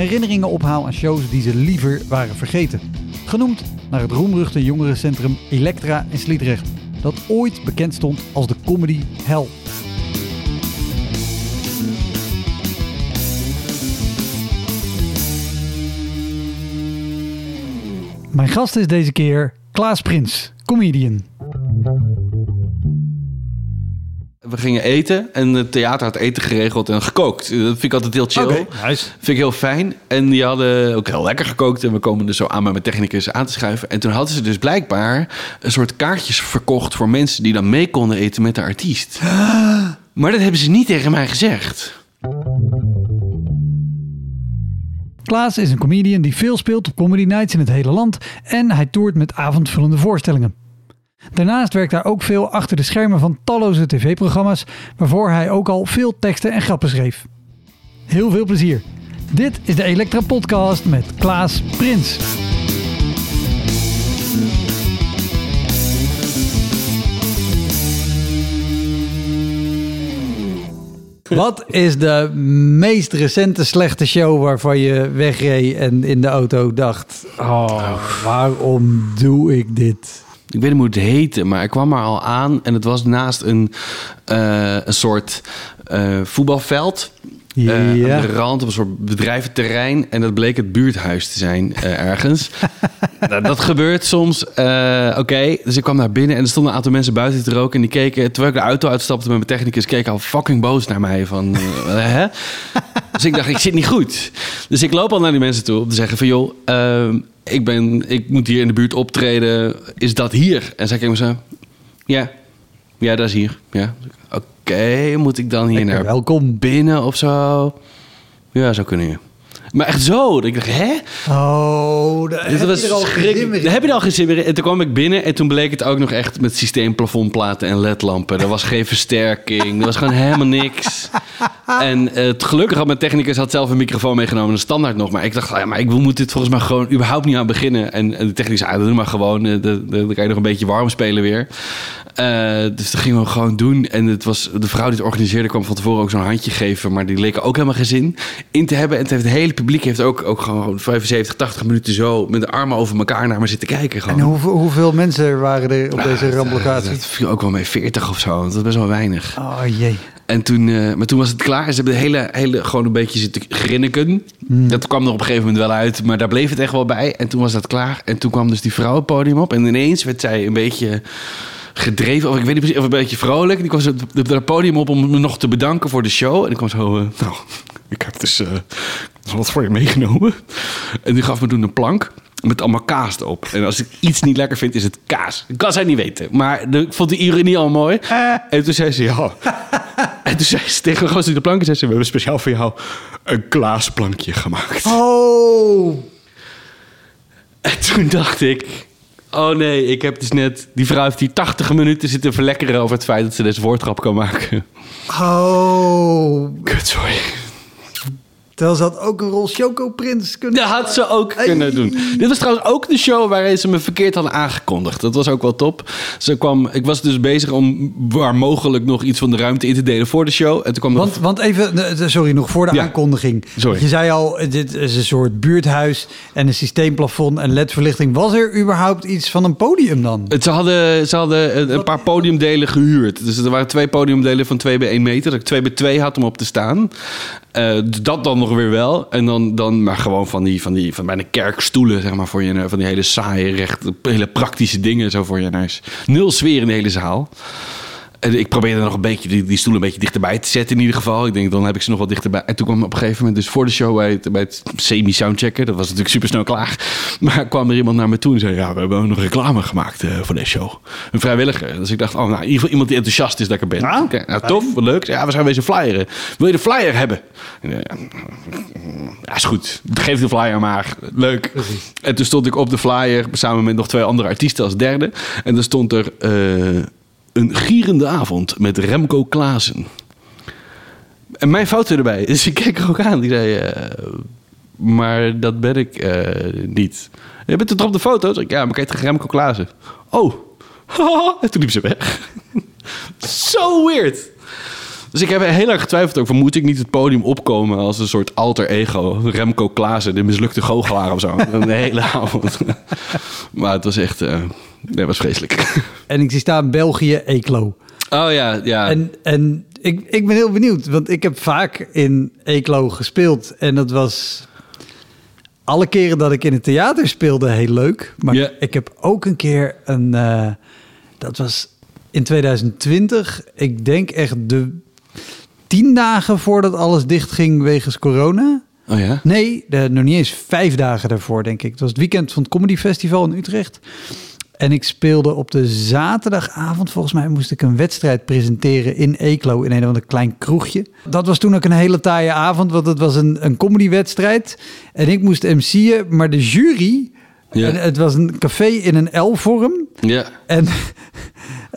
herinneringen ophaal aan shows die ze liever waren vergeten. Genoemd naar het roemruchte jongerencentrum Elektra in Sliedrecht, dat ooit bekend stond als de comedy hell. Mijn gast is deze keer Klaas Prins, comedian. We gingen eten en het theater had eten geregeld en gekookt. Dat vind ik altijd heel chill. Nice. Vind ik heel fijn. En die hadden ook heel lekker gekookt. En we komen er zo aan met mijn technicus aan te schuiven. En toen hadden ze dus blijkbaar een soort kaartjes verkocht... voor mensen die dan mee konden eten met de artiest. Maar dat hebben ze niet tegen mij gezegd. Klaas is een comedian die veel speelt op comedy nights in het hele land en hij toert met avondvullende voorstellingen. Daarnaast werkt hij ook veel achter de schermen van talloze tv-programma's, waarvoor hij ook al veel teksten en grappen schreef. Heel veel plezier. Dit is de Elektra Podcast met Klaas Prins. Wat is de meest recente slechte show waarvan je wegreed en in de auto dacht: Oh, waarom doe ik dit? Ik weet niet hoe het heette, maar ik kwam er al aan. En het was naast een, eh, een soort eh, voetbalveld. Eh, Ja. aan de rand op een soort bedrijventerrein. En dat bleek het buurthuis te zijn ergens. nou, dat gebeurt soms. Oké, dus ik kwam naar binnen en er stonden een aantal mensen buiten te roken. En die keken, terwijl ik de auto uitstapte met mijn technicus, keken al fucking boos naar mij. Van, hè? Dus ik dacht, ik zit niet goed. Dus ik loop al naar die mensen toe om te zeggen van... joh, ehm, ik, ben, ik moet hier in de buurt optreden. Is dat hier? En zij keken me zo... Ja, ja, dat is hier. Ja. Oké, moet ik dan hier naar welkom. binnen of zo? Ja, zou kunnen. Maar echt zo. dat Ik dacht, hè? Oh, daar Dit heb was je er al schrik-. Daar heb je er al geen zin meer in. En toen kwam ik binnen en toen bleek het ook nog echt met systeemplafondplaten en ledlampen. Er was geen versterking. Er was gewoon helemaal niks. En eh, het gelukkig had mijn technicus had zelf een microfoon meegenomen, een standaard nog. Maar ik dacht, ja, maar ik moet dit volgens mij gewoon überhaupt niet aan beginnen. En, en de technicus zei, ah, doe maar gewoon. eh, Dan kan je nog een beetje warm spelen weer. Eh, dus dat gingen we gewoon doen. En het was, de vrouw die het organiseerde kwam van tevoren ook zo'n handje geven. Maar die leek ook helemaal geen zin in te hebben. En het, heeft, het hele publiek heeft ook, ook gewoon 75, 80 minuten zo met de armen over elkaar naar me zitten kijken. Gewoon. En hoeveel, hoeveel mensen waren er op deze ramblocatie? Dat viel ook wel mee 40 of zo. Dat was best wel weinig. Oh jee. En toen, eh, maar toen was het klaar. Ze hebben de hele, hele gewoon een beetje zitten grinniken. Dat kwam er op een gegeven moment wel uit. Maar daar bleef het echt wel bij. En toen was dat klaar. En toen kwam dus die vrouw het podium op. En ineens werd zij een beetje gedreven. Of ik weet niet precies, of een beetje vrolijk. En die kwam zo het- podium op om me nog te bedanken voor de show. En ik kwam zo... eh, nou, ik heb dus eh, wat voor je meegenomen. En die gaf me toen een plank. Met allemaal kaas erop. En als ik iets niet lekker vind, is het kaas. Ik kan zij niet weten. Maar de, ik vond de ironie al mooi. En toen zei ze, ja... En toen zei ze tegen me, de planken, zei ze, we hebben speciaal voor jou een klaasplankje gemaakt. Oh. En toen dacht ik, oh nee, ik heb dus net, die vrouw heeft hier 80 minuten zitten verlekkeren over het feit dat ze deze woordgrap kan maken. Oh. Kut, sorry. Terwijl ze had ook een rol Choco Prins kunnen Dat had ze ook kunnen doen. Dit was trouwens ook de show waarin ze me verkeerd hadden aangekondigd. Dat was ook wel top. Ze kwam, ik was dus bezig om waar mogelijk nog iets van de ruimte in te delen voor de show. En toen kwam Want, want even, sorry, nog voor de Ja. aankondiging. Sorry. Je zei al, dit is een soort buurthuis en een systeemplafond en ledverlichting. Was er überhaupt iets van een podium dan? Het- Ze hadden, ze hadden een, een paar podiumdelen gehuurd. Dus er waren twee podiumdelen van 2 bij 1 meter. Dat ik 2 bij 2 had om op te staan. Eh, dat dan nog weer wel. En dan, dan maar gewoon van die, van die van bijna kerkstoelen, zeg maar, voor je. Van die hele saaie, recht, hele praktische dingen zo voor je neus. Nul sfeer in de hele zaal. En ik probeerde nog een beetje die, die stoel een beetje dichterbij te zetten in ieder geval. Ik denk, dan heb ik ze nog wat dichterbij. En toen kwam op een gegeven moment, dus voor de show bij het, bij het semi-soundchecken, dat was natuurlijk super snel klaar. Maar kwam er iemand naar me toe en zei, ja, we hebben ook nog reclame gemaakt eh, voor deze show. Een vrijwilliger. Dus ik dacht, oh, nou, in ieder geval iemand die enthousiast is dat ik er ben. Nou, Oké, nou tof, wat leuk. Ja, we zijn wezen flyeren. Wil je de flyer hebben? En, eh, Ja, is goed. Geef de flyer maar. Leuk. En toen stond ik op de flyer samen met nog twee andere artiesten als derde. En er stond er eh, een gierende avond met Remco Klaassen. En mijn foto erbij. Dus ik keek er ook aan. Die zei, eh, maar dat ben ik eh, niet. Je bent toch op de foto? Zeg ik, ja, maar kijk tegen Remco Klaassen. Oh. en toen liep ze weg. Zo weird. Dus ik heb heel erg getwijfeld van moet ik niet het podium opkomen als een soort alter ego. Remco Klaassen, de mislukte goochelaar of zo. Een hele avond. maar het was echt, eh nee, was vreselijk. En ik zie staan België, Eeklo. Oh ja, ja. En, en ik, ik ben heel benieuwd, want ik heb vaak in Eeklo gespeeld. En dat was alle keren dat ik in het theater speelde heel leuk. Maar ik heb ook een keer een... eh, dat was in 2020. Ik denk echt de tien dagen voordat alles dichtging wegens corona. oh ja? Nee, de, nog niet eens vijf dagen daarvoor, denk ik. Het was het weekend van het Comedy Festival in Utrecht. En ik speelde op de zaterdagavond, volgens mij moest ik een wedstrijd presenteren in Eeklo in een of ander klein kroegje. Dat was toen ook een hele taaie avond, want het was een, een comedywedstrijd. En ik moest MC'en, maar de jury, Ja. en het was een café in een L-vorm. Ja. En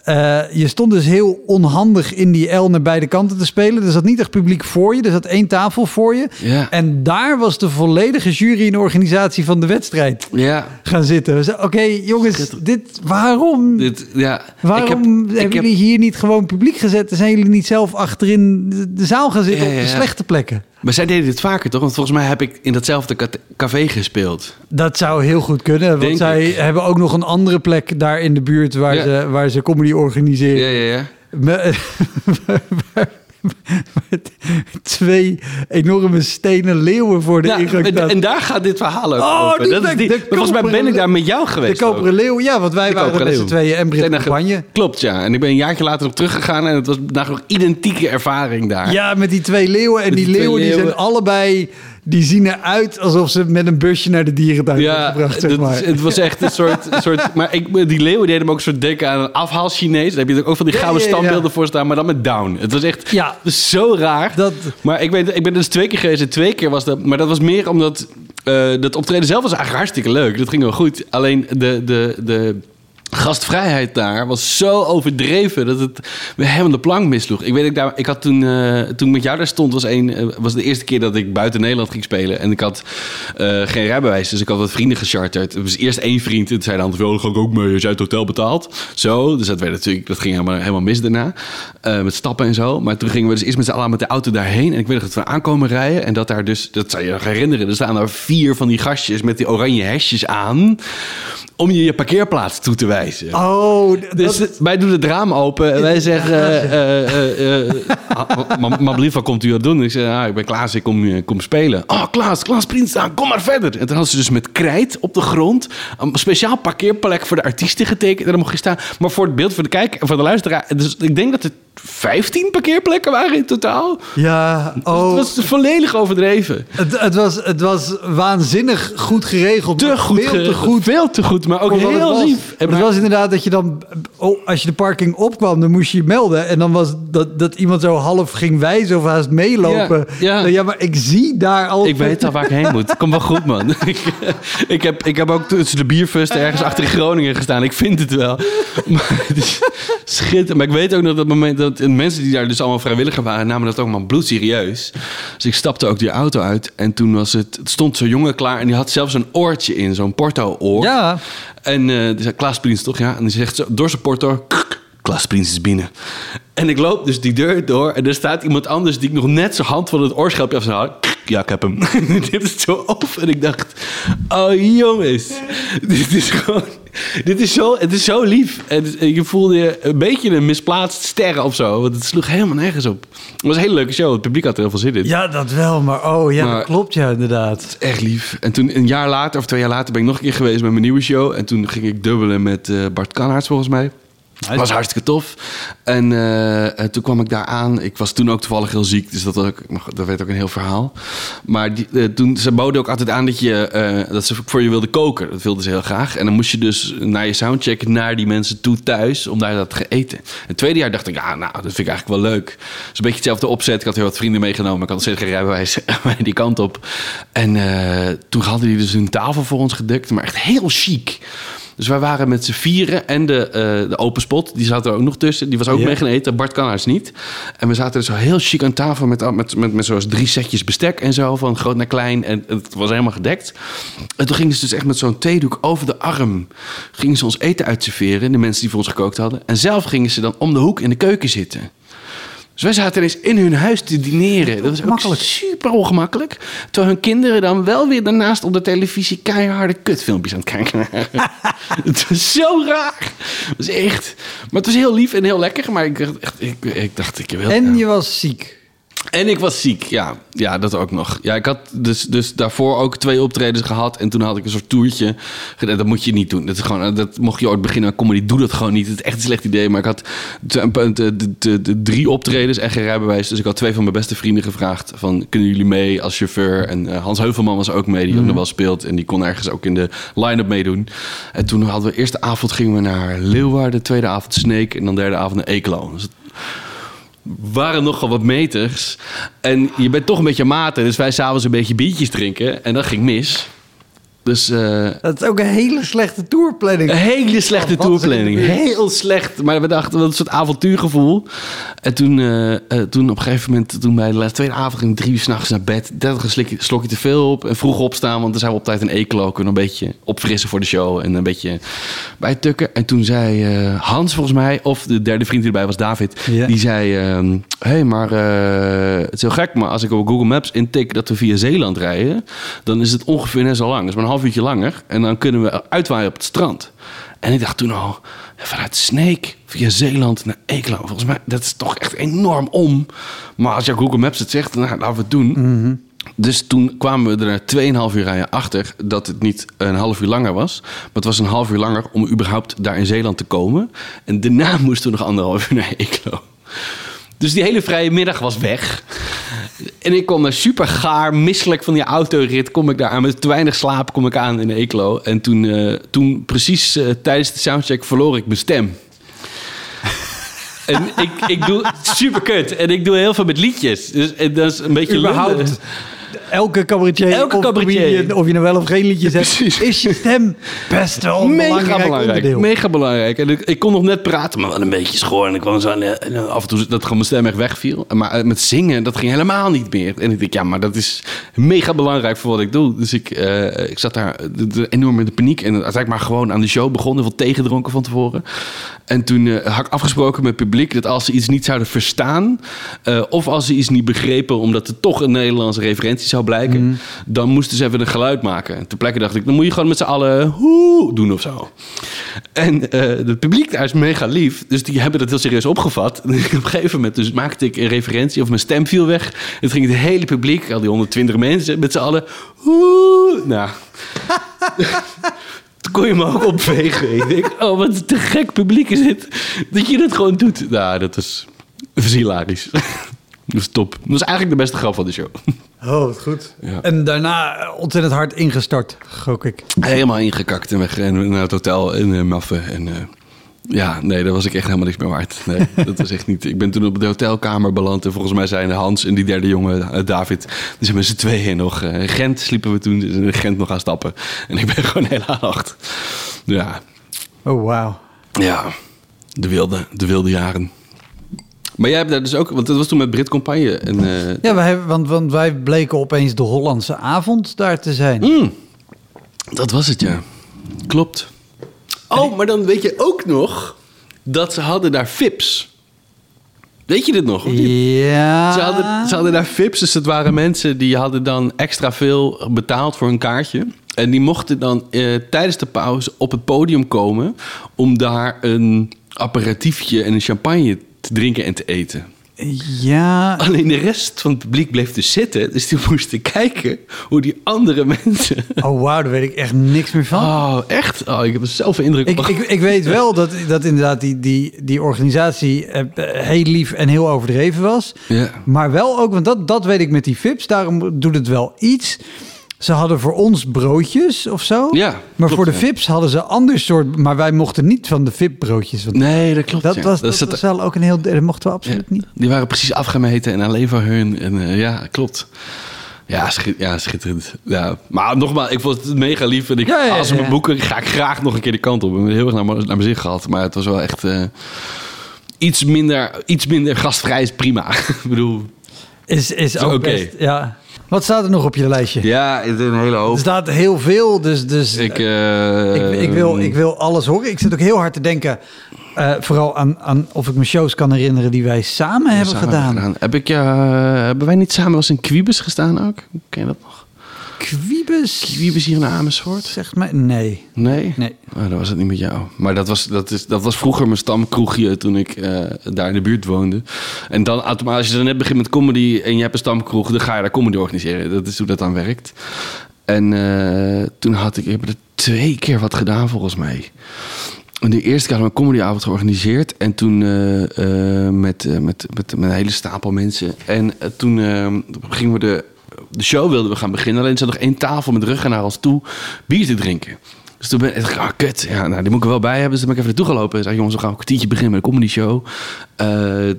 eh, je stond dus heel onhandig in die L naar beide kanten te spelen. Er zat niet echt publiek voor je. Er zat één tafel voor je. Ja. En daar was de volledige jury en organisatie van de wedstrijd Ja. gaan zitten. We Oké, jongens, dit, waarom? Dit, ja. waarom Ik heb- hebben heb- jullie hier niet gewoon publiek gezet? Zijn jullie niet zelf achterin de, zaal gaan zitten Ja, op de slechte plekken? Maar zij deden dit vaker, toch? Want volgens mij heb ik in datzelfde café gespeeld. Dat zou heel goed kunnen. Want Denk zij ik. hebben ook nog een andere plek daar in de buurt waar, Ja. ze, waar ze comedy organiseren. Ja, ja, ja. Met, twee enorme stenen leeuwen voor de Ja, ingang. en, en daar gaat dit verhaal Oh, over. die Dat is die, de volgens mij ben koperen- ik daar met jou de geweest. koperen ook. leeuw, ja, want wij De waren koperen met z'n tweeën en Brit Zijn daar ge- campagne. Klopt, ja. En ik ben een jaartje later op teruggegaan en het was nog identieke ervaring daar. Ja, met die twee leeuwen. En die die twee leeuwen, die zijn leeuwen. allebei... Die zien eruit alsof ze met een busje naar de dierentuin Ja, zijn gebracht, zeg maar. is- het was echt een soort... soort maar ik, die leeuwen deden me ook een soort denken aan een afhaal Chinees. Daar heb je ook van die gouden standbeelden voor staan, maar dan met down. Het was echt Ja. het was zo raar. Dat- Maar ik, weet, ik ben dus twee keer geweest en twee keer was dat... Maar dat was meer omdat... eh, dat optreden zelf was eigenlijk hartstikke leuk. Dat ging wel goed. Alleen de... de, de gastvrijheid daar was zo overdreven dat het me helemaal de plank misloeg. Ik weet ik daar, ik had toen, eh, toen met jou daar stond, was, een, eh, was de eerste keer dat ik buiten Nederland ging spelen. En ik had eh, geen rijbewijs, dus ik had wat vrienden gecharterd. Er was eerst één vriend en toen zei de andere, "Oh, dan ga ik ook mee, als jij het hotel betaalt. Zo, dus dat, werd natuurlijk, dat ging helemaal, helemaal mis daarna. Met stappen en zo. Maar toen gingen we dus eerst met z'n allen met de auto daarheen. En ik weet nog dat we aankomen rijden. En dat daar dus, dat zou je herinneren, er staan daar vier van die gastjes met die oranje hesjes aan. Om je je parkeerplaats toe te wijzen. Oh, Dus dat, wij doen het raam open en wij zeggen... eh, eh, eh, ah, maar- maar lief, wat komt u dat doen? Ik zeg, ah, ik ben Klaas, ik kom, kom spelen. Oh, Klaas, Klaas Prinstaan, kom maar verder. En toen hadden ze dus met krijt op de grond... een speciaal parkeerplek voor de artiesten getekend. En daar mocht je staan. Maar voor het beeld, voor de kijk en voor de luisteraar... Dus ik denk dat er 15 parkeerplekken waren in totaal. ja, Dus oh, het was volledig overdreven. het, het, was, het was waanzinnig goed geregeld. Te maar goed, Veel te goed. Veel te goed, maar ook heel lief. Maar het was inderdaad dat je dan, oh, als je de parking opkwam, dan moest je je melden. En dan was dat, dat iemand zo half ging wijzen of haast meelopen. Ja, ja. maar ik zie daar al. Ik weet al waar ik heen moet. Kom wel goed, man. ik, ik, heb, ik heb ook tussen de bierfusten ergens achter in Groningen gestaan. Ik vind het wel. Maar het is schitterend. Maar ik weet ook nog dat moment dat en mensen die daar dus allemaal vrijwilliger waren, namen dat ook maar bloedserieus. Dus ik stapte ook die auto uit en toen was het, het stond zo'n jongen klaar en die had zelfs een oortje in, zo'n porto-oor. Ja, En zei Klaas Prins toch, ja? En die zegt zo, door zijn porto, Klas Prins is binnen. En ik loop dus die deur door en er staat iemand anders die ik nog net zijn hand van het oorschelpje af zijn houdt. Ja, ik heb hem. dit is zo op. En ik dacht, oh jongens, dit is gewoon, dit is zo, het is zo lief. En je voelde je een beetje een misplaatst sterren of zo. Want het sloeg helemaal nergens op. Het was een hele leuke show. Het publiek had er heel veel zin in. Ja, dat wel. Maar oh ja, Maar- dat klopt ja, inderdaad. Echt lief. En toen een jaar later, of twee jaar later, ben ik nog een keer geweest met mijn nieuwe show. En toen ging ik dubbelen met eh, Bart Kanhaerts volgens mij. Nice. was hartstikke tof. En eh, eh, toen kwam ik daar aan. Ik was toen ook toevallig heel ziek, dus dat, ook, dat werd ook een heel verhaal. Maar die, eh, toen, ze boden ook altijd aan dat, je, dat ze voor je wilden koken. Dat wilden ze heel graag. En dan moest je dus naar je soundcheck naar die mensen toe thuis om daar dat te eten. En het tweede jaar dacht ik, ja, nou, dat vind ik eigenlijk wel leuk. Is een beetje hetzelfde opzet. Ik had heel wat vrienden meegenomen. Ik had steeds geen rijbewijs die kant op. En toen hadden die dus een tafel voor ons gedekt, maar echt heel chic. Dus wij waren met z'n vieren en de, eh, de open spot, die zat er ook nog tussen. Die was ook mee gaan eten. Bart Kanhaars niet. En we zaten zo heel chic aan tafel met, met, met, met zoals drie setjes bestek en zo, van groot naar klein. En het was helemaal gedekt. En toen gingen ze dus echt met zo'n theedoek over de arm, gingen ze ons eten uitserveren, de mensen die voor ons gekookt hadden. En zelf gingen ze dan om de hoek in de keuken zitten. Dus wij zaten ineens in hun huis te dineren. Dat was ook Makkelijk. super ongemakkelijk. Terwijl hun kinderen dan wel weer daarnaast op de televisie keiharde kutfilmpjes aan het kijken waren. het was zo raar. Het was echt... Maar het was heel lief en heel lekker. Maar ik dacht, ik, ik dacht, ik wil... En je was ziek. En ik was ziek, ja. Ja, dat ook nog. Ja, ik had dus, dus daarvoor ook twee optredens gehad. En toen had ik een soort toertje. gedaan. Dat moet je niet doen. Dat, is gewoon, dat mocht je ooit beginnen met comedy. Doe dat gewoon niet. Het is echt een slecht idee. Maar ik had de drie optredens en geen rijbewijs. Dus ik had twee van mijn beste vrienden gevraagd. Van, kunnen jullie mee als chauffeur? En eh, Hans Heuvelman was ook mee. Die ook nog wel speelt. En die kon ergens ook in de line-up meedoen. En toen hadden we... Eerste avond gingen we naar Leeuwarden. Tweede avond Sneek. En dan derde avond naar Eeklo. Dus waren nogal wat meters. En je bent toch een beetje maten. Dus wij s'avonds een beetje biertjes drinken. En dat ging mis. Dus eh, Dat is ook een hele slechte tourplanning. een hele slechte Oh, tourplanning. Heel slecht. Maar we dachten, wat een soort avontuurgevoel. En toen, eh, eh, toen op een gegeven moment, toen bij de laatste- tweede avond ging drie uur s'nachts naar bed. 30 slokje, slokje te veel op. En vroeg opstaan, want dan zijn we op tijd in Eeklo. Kunnen een beetje opfrissen voor de show. En een beetje bijtukken. En toen zei Hans volgens mij, of de derde vriend die erbij was, David. Die zei, hé, hey, maar het is heel gek. Maar als ik op Google Maps intik dat we via Zeeland rijden... dan is het ongeveer net zo lang. Maar een half uurtje langer. En dan kunnen we uitwaaien op het strand. En ik dacht toen al, vanuit Sneek via Zeeland naar Eeklo. Volgens mij, dat is toch echt enorm om. Maar als je Google Maps het zegt, nou, laten we het doen. Dus toen kwamen we er na 2,5 uur rijden achter dat het niet een half uur langer was. Maar het was een half uur langer om überhaupt daar in Zeeland te komen. En daarna moesten we nog anderhalf uur naar Eeklo. Dus die hele vrije middag was weg. En ik kom super gaar, misselijk van die autorit. Kom ik daar aan met te weinig slaap, kom ik aan in Eeklo. En toen, eh, toen precies eh, tijdens de soundcheck verloor ik mijn stem. En ik, ik doe super kut. En ik doe heel veel met liedjes. Dus en dat is een beetje Überhaupt. lullen. Elke cabaretier, Elke of cabaretier. of je nou wel of geen liedjes hebt, Precies. is je stem best wel een Mega belangrijk. Mega belangrijk. En ik, ik kon nog net praten, maar wel een beetje schoor. En ik kwam zo aan, eh, en af en toe dat gewoon mijn stem echt wegviel. Maar eh, met zingen, dat ging helemaal niet meer. En ik dacht, ja, maar dat is mega belangrijk voor wat ik doe. Dus ik, eh, ik zat daar de, enorm in de paniek. En uiteindelijk maar gewoon aan de show begonnen. Veel tegendronken van tevoren. En toen eh, had ik afgesproken met het publiek dat als ze iets niet zouden verstaan. eh, of als ze iets niet begrepen, omdat het toch een Nederlandse referentie zou blijken. Dan moesten ze even een geluid maken. En ter plekke dacht ik, dan moet je gewoon met z'n allen hoe doen of zo. En eh, het publiek daar is mega lief. Dus die hebben dat heel serieus opgevat. En op een gegeven moment dus maakte ik een referentie of mijn stem viel weg. Het ging het hele publiek, al die 120 mensen, met z'n allen hoe. Nou. Toen kon je me ook opvegen. Ik denk, oh, wat een te gek publiek is dit. Dat je dat gewoon doet. Nou, dat was, dat hilarisch. Dat was top. Dat was eigenlijk de beste grap van de show. Oh, wat goed. Ja. En daarna eh, ontzettend hard ingestart, gok ik. Helemaal ingekakt en weg en naar het hotel in uh, Maffen. En uh, ja, nee, daar was ik echt helemaal niks meer waard. Nee, dat was echt niet. Ik ben toen op de hotelkamer beland. En volgens mij zijn Hans en die derde jongen, uh, David, die zijn met z'n tweeën nog. Uh, in Gent sliepen we toen, dus in Gent nog gaan stappen. En ik ben gewoon heel acht. Ja. Oh, wauw. Ja, de wilde, de wilde jaren. Maar jij hebt daar dus ook, want dat was toen met Brit Campagne. En, uh, ja, wij, want, want wij bleken opeens de Hollandse avond daar te zijn. Mm, dat was het, ja. Klopt. Oh, maar dan weet je ook nog. dat ze hadden daar VIP's. Weet je dit nog? Of niet? Ja. Ze hadden, ze hadden daar VIP's, dus het waren mensen die hadden dan extra veel betaald voor een kaartje. En die mochten dan eh, tijdens de pauze op het podium komen om daar een aperitiefje en een champagne te drinken en te eten. Ja. Alleen de rest van het publiek bleef dus zitten, dus die moesten kijken hoe die andere mensen. Oh, wauw, daar weet ik echt niks meer van. Oh, echt? Oh, ik heb er zelf een indruk Ik, ik, ik weet wel dat, dat inderdaad die, die, die organisatie eh, heel lief en heel overdreven was. Ja. Maar wel ook, want dat, dat weet ik met die VIP's, daarom doet het wel iets. Ze hadden voor ons broodjes of zo. Ja, Maar klopt, voor de ja. VIP's hadden ze ander soort... Maar wij mochten niet van de VIP-broodjes. Nee, dat klopt. dat ja. was, dat was wel ook een heel... Dat mochten we absoluut niet. Die waren precies afgemeten en alleen voor hun. En eh, ja, klopt. Ja, ja, schitterend. Ja. Maar nogmaals, ik vond het mega lief. En ik, als ze me boeken, ga ik graag nog een keer de kant op. Ik heb heel erg naar, mijn- naar mijn zin gehad. Maar het was wel echt... eh, iets, minder, iets minder gastvrij is prima. ik bedoel... Is, is ook oké. best, ja. Wat staat er nog op je lijstje? Ja, een hele hoop. Er staat heel veel, dus... dus Ik, eh, ik, ik, wil, ik wil alles horen. Ik zit ook heel hard te denken... eh, vooral aan, aan of ik me shows kan herinneren die wij samen hebben samen gedaan. Heb ik, eh, hebben wij niet samen eens in Quibus gestaan ook? Ken je dat nog? Quibus? Quibus hier in Amersfoort? Zegt mij... Nee. Nee? Nee. Oh, dat was het niet met jou. Maar dat was, dat is, dat was vroeger mijn stamkroegje toen ik eh, daar in de buurt woonde. En dan automatisch, als je dan net begint met comedy en je hebt een stamkroeg, dan ga je daar comedy organiseren. Dat is hoe dat dan werkt. En eh, toen had ik, ik heb er twee keer wat gedaan volgens mij. En De eerste keer hadden we een comedyavond georganiseerd. En toen eh, met, met, met, met een hele stapel mensen. En toen gingen we de, de show wilden we gaan beginnen. Alleen zat nog één tafel met ruggen naar ons toe bier te drinken. Dus toen ben ik, ah, kut, ja, nou, die moet ik er wel bij hebben. Dus toen ben ik even naartoe gelopen. En zei, jongens, we gaan een kwartiertje beginnen met een comedy show. Eh,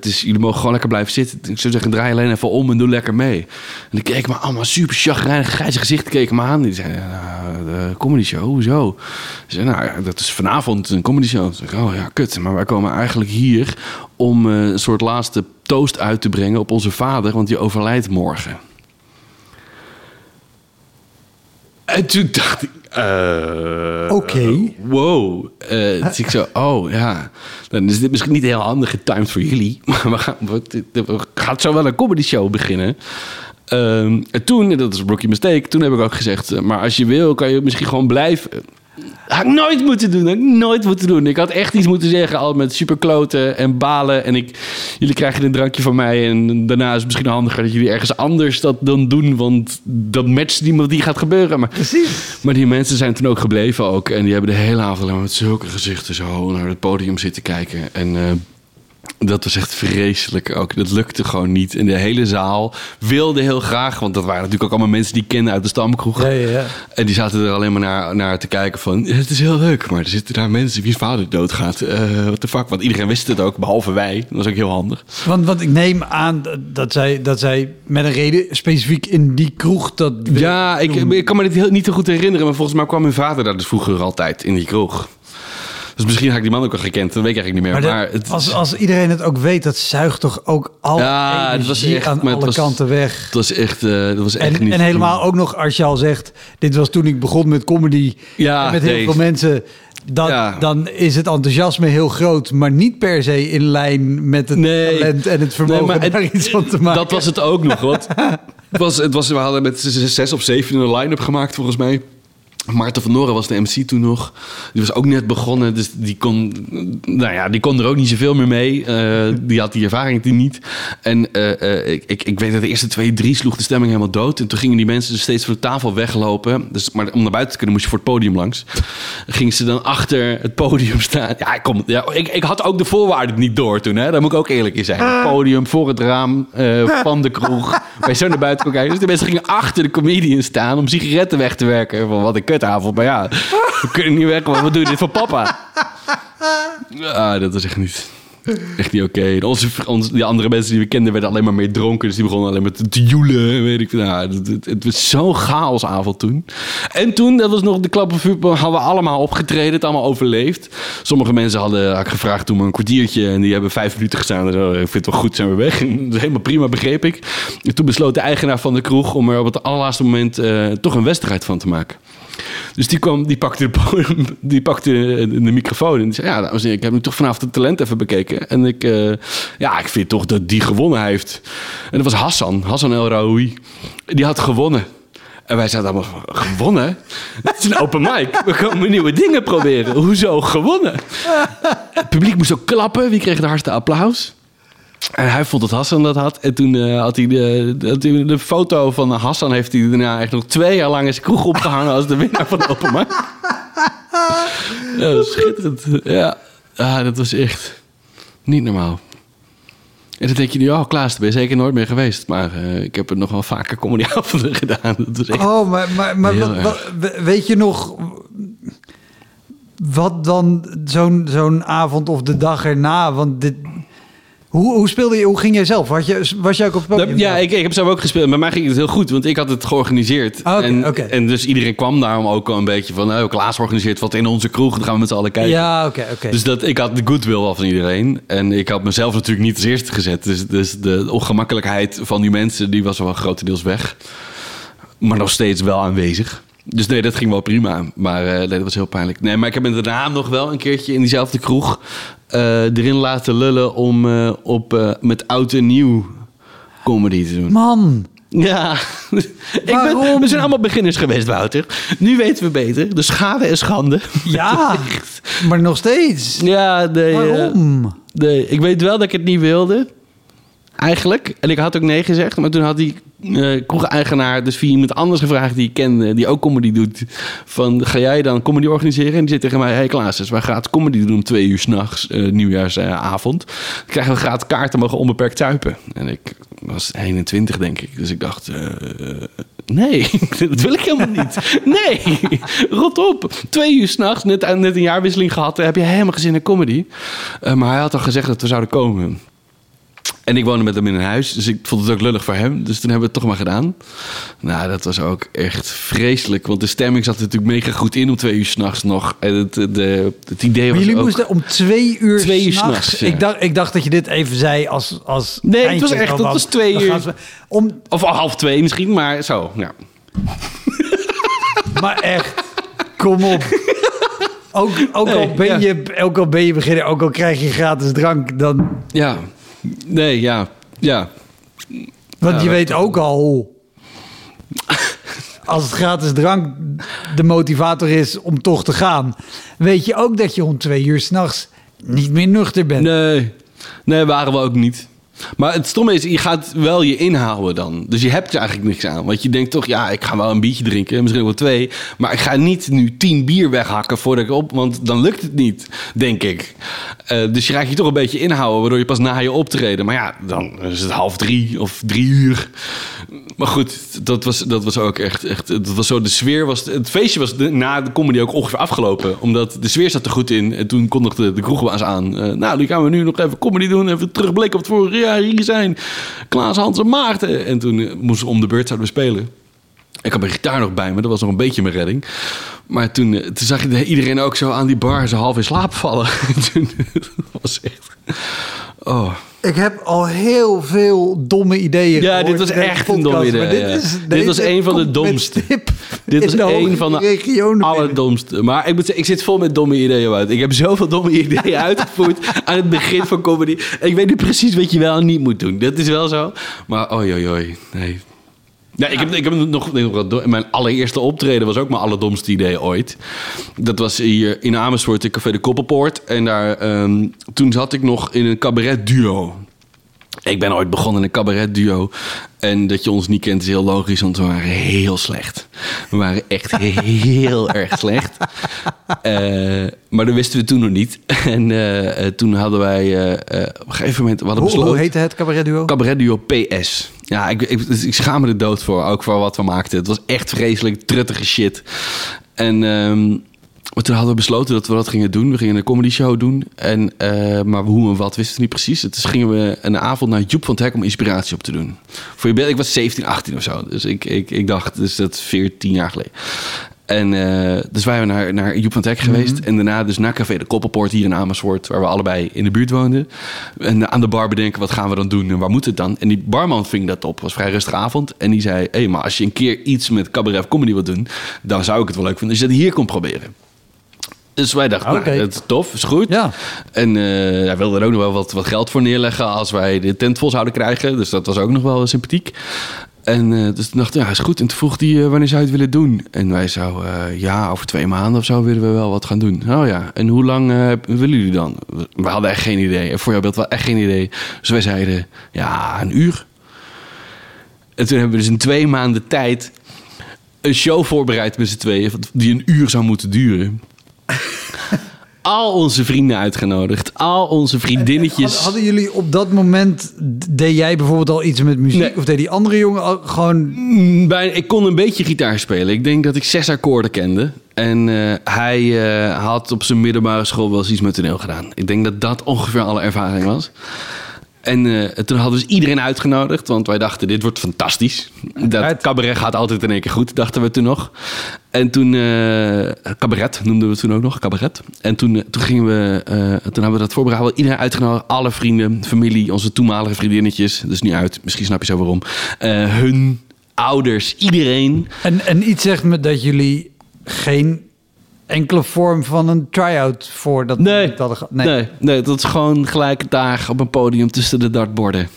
dus jullie mogen gewoon lekker blijven zitten. Ik zou zeggen, draai alleen even om en doe lekker mee. En die keken me allemaal super chagrijnig, grijze gezicht keken me aan. Die zeiden, nou, de comedy show, hoezo? Ze zei, nou ja, dat is vanavond een comedy show. Toen zei oh ja, kut. Maar wij komen eigenlijk hier om eh, een soort laatste toast uit te brengen op onze vader. Want die overlijdt morgen. En toen dacht ik... eh, Oké. Wow. Eh dus ik zo, oh ja. Dan is dit misschien niet heel handig getimed voor jullie. Maar we gaan, we, we gaan zo wel een comedy show beginnen. Ehm, en toen, en dat is een rookie mistake, toen heb ik ook gezegd... eh, maar als je wil, kan je misschien gewoon blijven. Had ik nooit moeten doen. Had ik nooit moeten doen. Ik had echt iets moeten zeggen. Al met superkloten en balen. En ik, jullie krijgen een drankje van mij. En daarna is het misschien handiger dat jullie ergens anders dat dan doen. Want dat matcht wat die gaat gebeuren. Maar, Precies. maar die mensen zijn toen ook gebleven ook. En die hebben de hele avond met zulke gezichten zo naar het podium zitten kijken. En... eh, dat was echt vreselijk ook. Dat lukte gewoon niet. En de hele zaal wilde heel graag... want dat waren natuurlijk ook allemaal mensen die kende uit de stamkroeg. Ja, ja, ja. En die zaten er alleen maar naar, naar te kijken van... het is heel leuk, maar er zitten daar mensen wie's vader doodgaat. Eh what the fuck? Want iedereen wist het ook, behalve wij. Dat was ook heel handig. Want, want ik neem aan dat- zij, dat zij met een reden specifiek in die kroeg dat... Ja, ik, ik kan me dit heel, niet te goed herinneren... maar volgens mij kwam mijn vader daar dus vroeger altijd in die kroeg. Dus misschien had ik die man ook al gekend. Dat weet ik eigenlijk niet meer. Maar Maar, dat- het, als, als iedereen het ook weet, dat zuigt toch ook al Ja, het was echt- aan alle was- kanten weg. het was echt, dat was echt En, niet en helemaal doen. ook nog als je al zegt, dit was toen ik begon met comedy Ja, en met heel nee. veel mensen. Dan, Ja. dan is het enthousiasme heel groot, maar niet per se in lijn met het Nee. talent en het vermogen Nee, maar daar het- iets van te maken. Dat was het ook nog, wat. het was, het was, we hadden met zes zes of zeven een line-up gemaakt, volgens mij. Maarten van Noren was de MC toen nog. Die was ook net begonnen, dus die kon, nou ja, die kon er ook niet zoveel meer mee. Eh, die had die ervaring die niet. En eh, ik, ik, ik weet dat de eerste twee, drie sloeg de stemming helemaal dood. En toen gingen die mensen dus steeds van de tafel weglopen. Dus, maar om naar buiten te kunnen moest je voor het podium langs. Gingen ze dan achter het podium staan. Ja, ik, kom, ja, ik, ik had ook de voorwaarden niet door toen, hè. daar moet ik ook eerlijk in zijn. Het podium, voor het raam, eh, van de kroeg. Je zo naar buiten kon kijken. Dus de mensen gingen achter de comedian staan om sigaretten weg te werken. Van wat een kutavond. Maar ja, we kunnen niet weg, want we doen dit voor papa. Ah, dat was echt niet... Echt niet oké. Onze, die andere mensen die we kenden werden alleen maar meer dronken. Dus die begonnen alleen maar te, joelen. Weet ik, nou, het, het, het was zo'n chaosavond toen. En toen, dat was nog de klap op hadden we allemaal opgetreden. Het allemaal overleefd. Sommige mensen hadden had ik gevraagd toen een kwartiertje. En die hebben vijf minuten gestaan. En zo, ik vind het wel goed, zijn we weg. Helemaal prima, begreep ik. En toen besloot de eigenaar van de kroeg om er op het allerlaatste moment eh, toch een wedstrijd van te maken. Dus die, kwam, die pakte, de, die pakte de microfoon en die zei... Ja, dames ik heb nu toch vanavond het talent even bekeken. En ik, eh, ja, ik vind toch dat die gewonnen heeft. En dat was Hassan, Hassan El Raoui. Die had gewonnen. En wij zeiden allemaal, gewonnen? Het is een open mic. We komen nieuwe dingen proberen. Hoezo gewonnen? Het publiek moest ook klappen. Wie kreeg de hardste applaus? En hij vond dat Hassan dat had. En toen eh, had hij de, de foto van Hassan... heeft hij daarna echt nog twee jaar lang in zijn kroeg opgehangen... als de winnaar van de Open Mic. Ja, dat was schitterend. Ja, ah, dat was echt niet normaal. En dan denk je nu, oh Klaas, daar ben je zeker nooit meer geweest. Maar eh, ik heb er nog wel vaker comedyavonden gedaan. Dat echt... Oh, maar, maar, maar wat, wat- weet je nog wat dan zo'n zo'n avond of de dag erna? Want dit, hoe, hoe speelde je, hoe ging jij zelf? Was je, was je ook op het podium? Ja, ik, ik heb zelf ook gespeeld. Bij mij ging het heel goed, want ik had het georganiseerd. Ah, en, en dus iedereen kwam daarom ook al een beetje van... Oh, Klaas organiseert wat in onze kroeg, dan gaan we met z'n allen kijken. Ja, oké, oké. Dus dat, ik had de goodwill al van iedereen. En ik had mezelf natuurlijk niet als eerste gezet. Dus, dus de ongemakkelijkheid van die mensen, die was wel grotendeels weg. Maar nog steeds wel aanwezig. Dus nee, dat ging wel prima. Maar eh, nee, dat was heel pijnlijk. Nee, maar ik heb me daarna nog wel een keertje in diezelfde kroeg... eh, erin laten lullen om eh, op, met oud en nieuw comedy te doen. Man, Ja, ik ben, we zijn allemaal beginners geweest, Wouter. Nu weten we beter. De schade en schande. ja, maar nog steeds. Ja, nee, Waarom? nee, ik weet wel dat ik het niet wilde. Eigenlijk. En ik had ook nee gezegd. Maar toen had die eh kroeg-eigenaar dus via iemand anders gevraagd die ik kende, die ook comedy doet. Van, ga jij dan comedy organiseren? En die zit tegen mij, hey Klaas, dus wij gaan comedy doen twee uur s'nachts, eh nieuwjaarsavond. Dan krijgen we gratis kaarten, mogen onbeperkt zuipen. En ik was 21, denk ik. Dus ik dacht, eh, nee, dat wil ik helemaal niet. Nee, rot op. Twee uur s'nachts, net, net een jaarwisseling gehad, heb je helemaal geen zin in comedy. Maar hij had al gezegd dat we zouden komen. En ik woonde met hem in een huis, dus ik vond het ook lullig voor hem. Dus toen hebben we het toch maar gedaan. Nou, dat was ook echt vreselijk. Want de stemming zat er natuurlijk mega goed in om twee uur s'nachts nog. En het, de, het idee Maar was jullie ook... moesten om twee uur Twee uur s'nachts. ja. ik, dacht, ik dacht dat je dit even zei als... als Nee, het was echt- dat was twee uur. Om, Of al half twee misschien, maar zo. Ja. maar echt, kom op. Ook, ook, al ben ja. je, ook al ben je beginner, ook al krijg je gratis drank, dan... ja. Nee, ja. Ja. Want je weet ook al... Als het gratis drank de motivator is om toch te gaan... weet je ook dat je om twee uur s'nachts niet meer nuchter bent. Nee. Nee, waren we ook niet. Maar het stomme is, je gaat wel je inhouden dan. Dus je hebt er eigenlijk niks aan. Want je denkt toch, ja, ik ga wel een biertje drinken. Misschien wel twee. Maar ik ga niet nu tien bier weghakken voordat ik op... Want dan lukt het niet, denk ik. Eh, dus je gaat je toch een beetje inhouden. Waardoor je pas na je optreden... Maar ja, dan is het half drie of drie uur. Maar goed, dat was, dat was ook echt... echt dat was zo, de sfeer was... Het feestje was na de comedy ook ongeveer afgelopen. Omdat de sfeer zat er goed in. En toen kondigde de kroegbaas aan... eh, nou, die gaan we nu nog even comedy doen. Even terugblikken op het vorige jaar. Hier zijn Klaas, Hans en Maarten. En toen eh, moesten om de beurt zouden we spelen. Ik had mijn gitaar nog bij me. Dat was nog een beetje mijn redding. Maar toen, eh, toen zag je de- iedereen ook zo aan die bar... zo half in slaap vallen. toen, dat was echt... Oh... Ik heb al heel veel domme ideeën Ja, dit was echt een dom idee, Dit, ja. is, Dit was een van de domste. Dit was een van de allerdomste. Maar ik moet zeggen, ik zit vol met domme ideeën uit. Ik heb zoveel domme ideeën uitgevoerd aan het begin van comedy. Ik weet nu precies wat je wel en niet moet doen. Dat is wel zo. Maar oi, oi, oi. Nee. Ja, ik heb, ik heb nog, mijn allereerste optreden was ook mijn allerdomste idee ooit. Dat was hier in Amersfoort in Café de Koppelpoort. En daar, ehm, toen zat ik nog in een cabaret duo. Ik ben ooit begonnen in een cabaret duo. En dat je ons niet kent is heel logisch, want we waren heel slecht. We waren echt heel erg slecht. Eh, maar dat wisten we toen nog niet. En eh, eh, toen hadden wij op een gegeven moment... We hadden Hoe, besloten, hoe heette het cabaretduo? Cabaret duo PS. Ja, ik, ik, ik schaam me er dood voor, ook voor wat we maakten. Het was echt vreselijk, truttige shit. En ehm, toen hadden we besloten dat we dat gingen doen. We gingen een comedy show doen. En, eh, maar hoe en wat wisten we niet precies. Dus gingen we een avond naar Joep van het Hek om inspiratie op te doen. Voor je beeld, ik was 17, 18 of zo. Dus ik, ik, ik dacht, dus dat is 14 jaar geleden. En eh, dus wij waren naar, naar Joep van het Hek geweest. En daarna dus naar Café de Koppelpoort hier in Amersfoort. Waar we allebei in de buurt woonden. En aan de bar bedenken, wat gaan we dan doen en waar moet het dan? En die barman ving dat op. Het was vrij rustige avond. En die zei, hé, hey, maar als je een keer iets met cabaret of comedy wilt doen... dan zou ik het wel leuk vinden als je dat hier kon proberen. Dus wij dachten, Oké. nou, het is tof, is goed. Ja. En eh hij wilde er ook nog wel wat, wat geld voor neerleggen als wij de tent vol zouden krijgen. Dus dat was ook nog wel sympathiek. En eh, dus toen dacht ik, ja, is goed. En toen vroeg hij, eh, wanneer zou je het willen doen? En wij zouden, eh, ja, over twee maanden of zo willen we wel wat gaan doen. Oh ja, en hoe lang eh, willen jullie dan? We hadden echt geen idee. En voor jouw beeld wel echt geen idee. Dus wij zeiden, ja, een uur. En toen hebben we dus in twee maanden tijd een show voorbereid met z'n tweeën... die een uur zou moeten duren. Al onze vrienden uitgenodigd. Al onze vriendinnetjes. Hadden, jullie op dat moment, deed jij bijvoorbeeld al iets met muziek? Nee. Of deed die andere jongen al gewoon... Mm, Bij, ik kon een beetje gitaar spelen. Ik denk dat ik zes akkoorden kende. En eh, hij eh, had op zijn middelbare school wel eens iets met toneel gedaan. Ik denk dat dat ongeveer alle ervaring was. En eh, toen hadden we dus iedereen uitgenodigd, want wij dachten, dit wordt fantastisch. Dat Uit. cabaret gaat altijd in één keer goed, dachten we toen nog. En toen, eh, cabaret noemden we toen ook nog, cabaret. En toen, eh, toen gingen we, toen hebben we dat voorbereid. Iedereen uitgenodigd, alle vrienden, familie, onze toenmalige vriendinnetjes. Dus niet uit, misschien snap je zo waarom. Hun ouders, iedereen. En, en iets zegt me dat jullie geen enkele vorm van een try-out voor dat Nee. dat gehad. Nee. nee, dat is gewoon gelijk daar op een podium tussen de dartborden.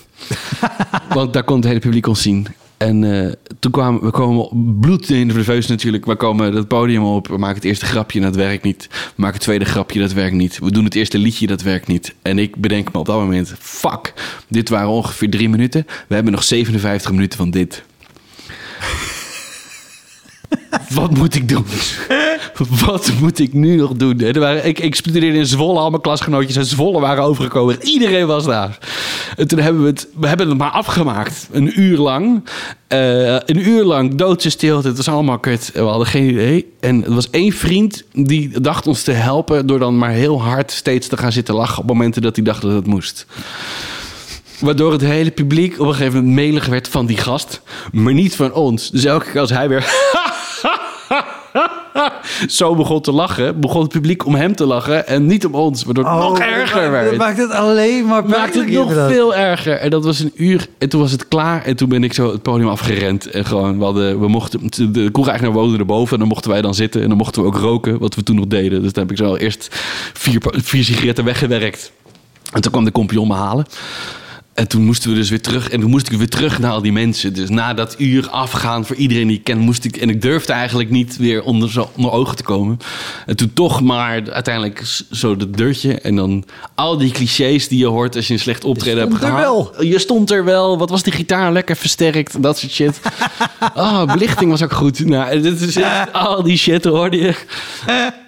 Want daar kon het hele publiek ons zien. En eh, toen kwamen we komen bloed in de nerveus natuurlijk. We komen het podium op. We maken het eerste grapje, dat werkt niet. We maken het tweede grapje, dat werkt niet. We doen het eerste liedje, dat werkt niet. En ik bedenk me op dat moment: fuck, dit waren ongeveer drie minuten. We hebben nog 57 minuten van dit. Wat moet ik doen? Wat moet ik nu nog doen? Ik, ik in Zwolle, al mijn klasgenootjes uit Zwolle waren overgekomen. Iedereen was daar. En toen hebben we het, we hebben het maar afgemaakt. Een uur lang. Eh, een uur lang doodse stilte. Het was allemaal kut. We hadden geen idee. En er was één vriend die dacht ons te helpen... door dan maar heel hard steeds te gaan zitten lachen... op momenten dat hij dacht dat het moest. Waardoor het hele publiek op een gegeven moment melig werd van die gast. Maar niet van ons. Dus elke keer als hij weer... zo begon te lachen, begon het publiek om hem te lachen en niet om ons, waardoor het nog erger dat werd. maakt het alleen maar maakte het nog veel erger. En dat was een uur. En toen was het klaar. En toen ben ik zo het podium afgerend. En gewoon, we, hadden, we mochten... De kroegeigenaar woonde erboven. En dan mochten wij dan zitten. En dan mochten we ook roken. Wat we toen nog deden. Dus dan heb ik zo eerst vier, vier sigaretten weggewerkt. En toen kwam de kompion me halen. En toen moesten we dus weer terug. En toen moest ik weer terug naar al die mensen. Dus na dat uur afgaan voor iedereen die ik ken, moest ik. En ik durfde eigenlijk niet weer onder, zo, onder ogen te komen. En toen toch maar uiteindelijk zo dat deurtje. En dan al die clichés die je hoort als je een slecht optreden hebt stond er gehad. Je stond er wel. Wat was die gitaar lekker versterkt? Dat soort shit. Ah, belichting was ook goed. Nou, dit is echt- al die shit hoorde je.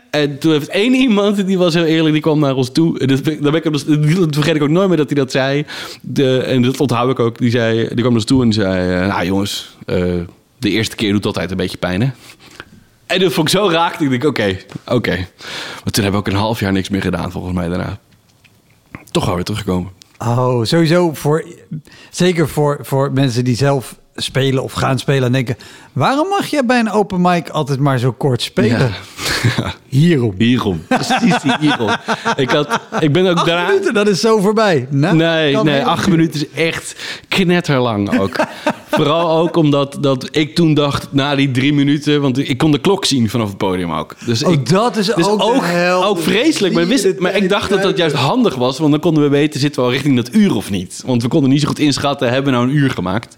En toen heeft één iemand, die was heel eerlijk, die kwam naar ons toe. En dat, ben ik- dus- dat vergeet ik ook nooit meer dat hij dat zei. De, en dat onthoud ik ook. Die, zei, die kwam naar ons toe en zei... eh, nou jongens, eh, de eerste keer doet altijd een beetje pijn, hè? En dat vond ik zo raak. Ik denk, oké, oké. Maar toen hebben we ook een half jaar niks meer gedaan, volgens mij, daarna. Toch wel weer teruggekomen. Oh, sowieso voor, zeker voor, voor mensen die zelf spelen of gaan spelen en denken, waarom mag je bij een open mic altijd maar zo kort spelen? Ja. Hierom. Hierom. Precies hierom. ik, had, ik ben ook Acht daarna... minuten, dat is zo voorbij. Nou, Nee, nee, acht minuten is echt knetterlang ook. Vooral ook omdat dat ik toen dacht, na die drie minuten... want ik kon de klok zien vanaf het podium ook. Dus Oh, ik, dat is dus ook, ook, ook vreselijk. Maar, wist, het, maar ik dacht dat dat juist handig was... want dan konden we weten, zitten we al richting dat uur of niet. Want we konden niet zo goed inschatten, hebben we nou een uur gemaakt...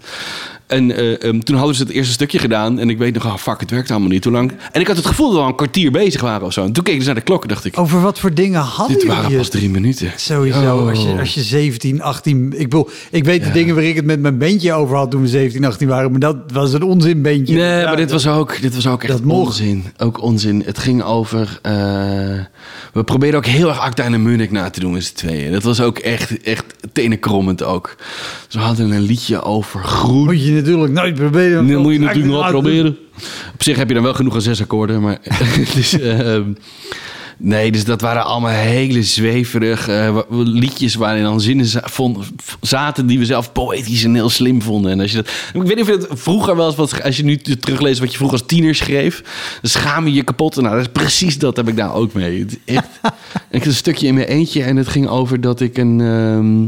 En eh, ehm, toen hadden ze het eerste stukje gedaan. En ik weet nog, oh fuck, het werkt allemaal niet. Hoe lang? En ik had het gevoel dat we al een kwartier bezig waren of zo. En toen keek ik dus naar de klok en dacht ik... Over wat voor dingen hadden dit waren pas drie minuten. Sowieso, Oh. als, je, als je 17, 18... Ik, bedoel, ik weet de dingen waar ik het met mijn bandje over had toen we 17, 18 waren. Maar dat was een onzinbandje. Nee, Ja, maar dit was ook, dit was ook echt dat mocht. onzin. Ook onzin. Het ging over... eh, we probeerden ook heel erg Acta en Munich na te doen met z'n tweeën. Dat was ook echt, echt tenenkrommend ook. Dus we hadden een liedje over groen. Natuurlijk nooit proberen. Dat moet je natuurlijk nog wel proberen. Op zich heb je dan wel genoeg aan zes akkoorden, maar... dus, ehm, nee, dus dat waren allemaal hele zweverige eh, liedjes waarin dan zinnen vond- zaten die we zelf poëtisch en heel slim vonden. En als je dat, ik weet niet of je dat vroeger wel eens, wat, als je nu terugleest wat je vroeger als tiener schreef, dan schaam je je kapot. Nou, dat is precies dat heb ik daar ook mee. Echt, ik had een stukje in mijn eentje en het ging over dat ik een... ehm,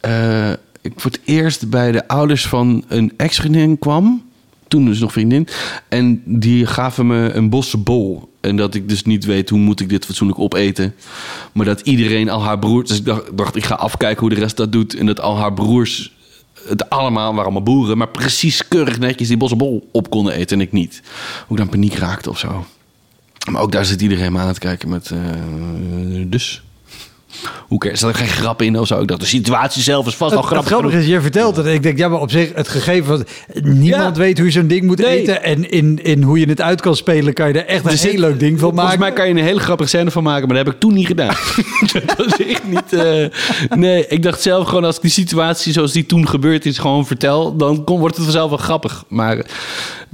eh, ik voor het eerst bij de ouders van een ex-vriendin kwam. Toen dus nog vriendin. En die gaven me een bosse bol. En dat ik dus niet weet hoe moet ik dit fatsoenlijk opeten. Maar dat iedereen al haar broers... Dus ik dacht, ik ga afkijken hoe de rest dat doet. En dat al haar broers het allemaal waren allemaal boeren. Maar precies keurig netjes die bosse bol op konden eten en ik niet. Hoe ik dan paniek raakte of zo. Maar ook daar zit iedereen me aan te kijken met... eh, dus... Hoe er zat er geen grap in of zo? Ik dacht, de situatie zelf is vast al Het, het grappig. grappige genoeg. is, je vertelt het. Ik denk, ja, maar op zich, het gegeven van... Niemand Ja. weet hoe je zo'n ding moet Nee. eten. En in, in hoe je het uit kan spelen, kan je er echt een zit- heel leuk ding van Volgens maken. mij kan je een hele grappige scène van maken, maar dat heb ik toen niet gedaan. dat was echt niet... eh, nee, ik dacht zelf gewoon als ik die situatie zoals die toen gebeurd is gewoon vertel, dan wordt het vanzelf wel grappig. Maar het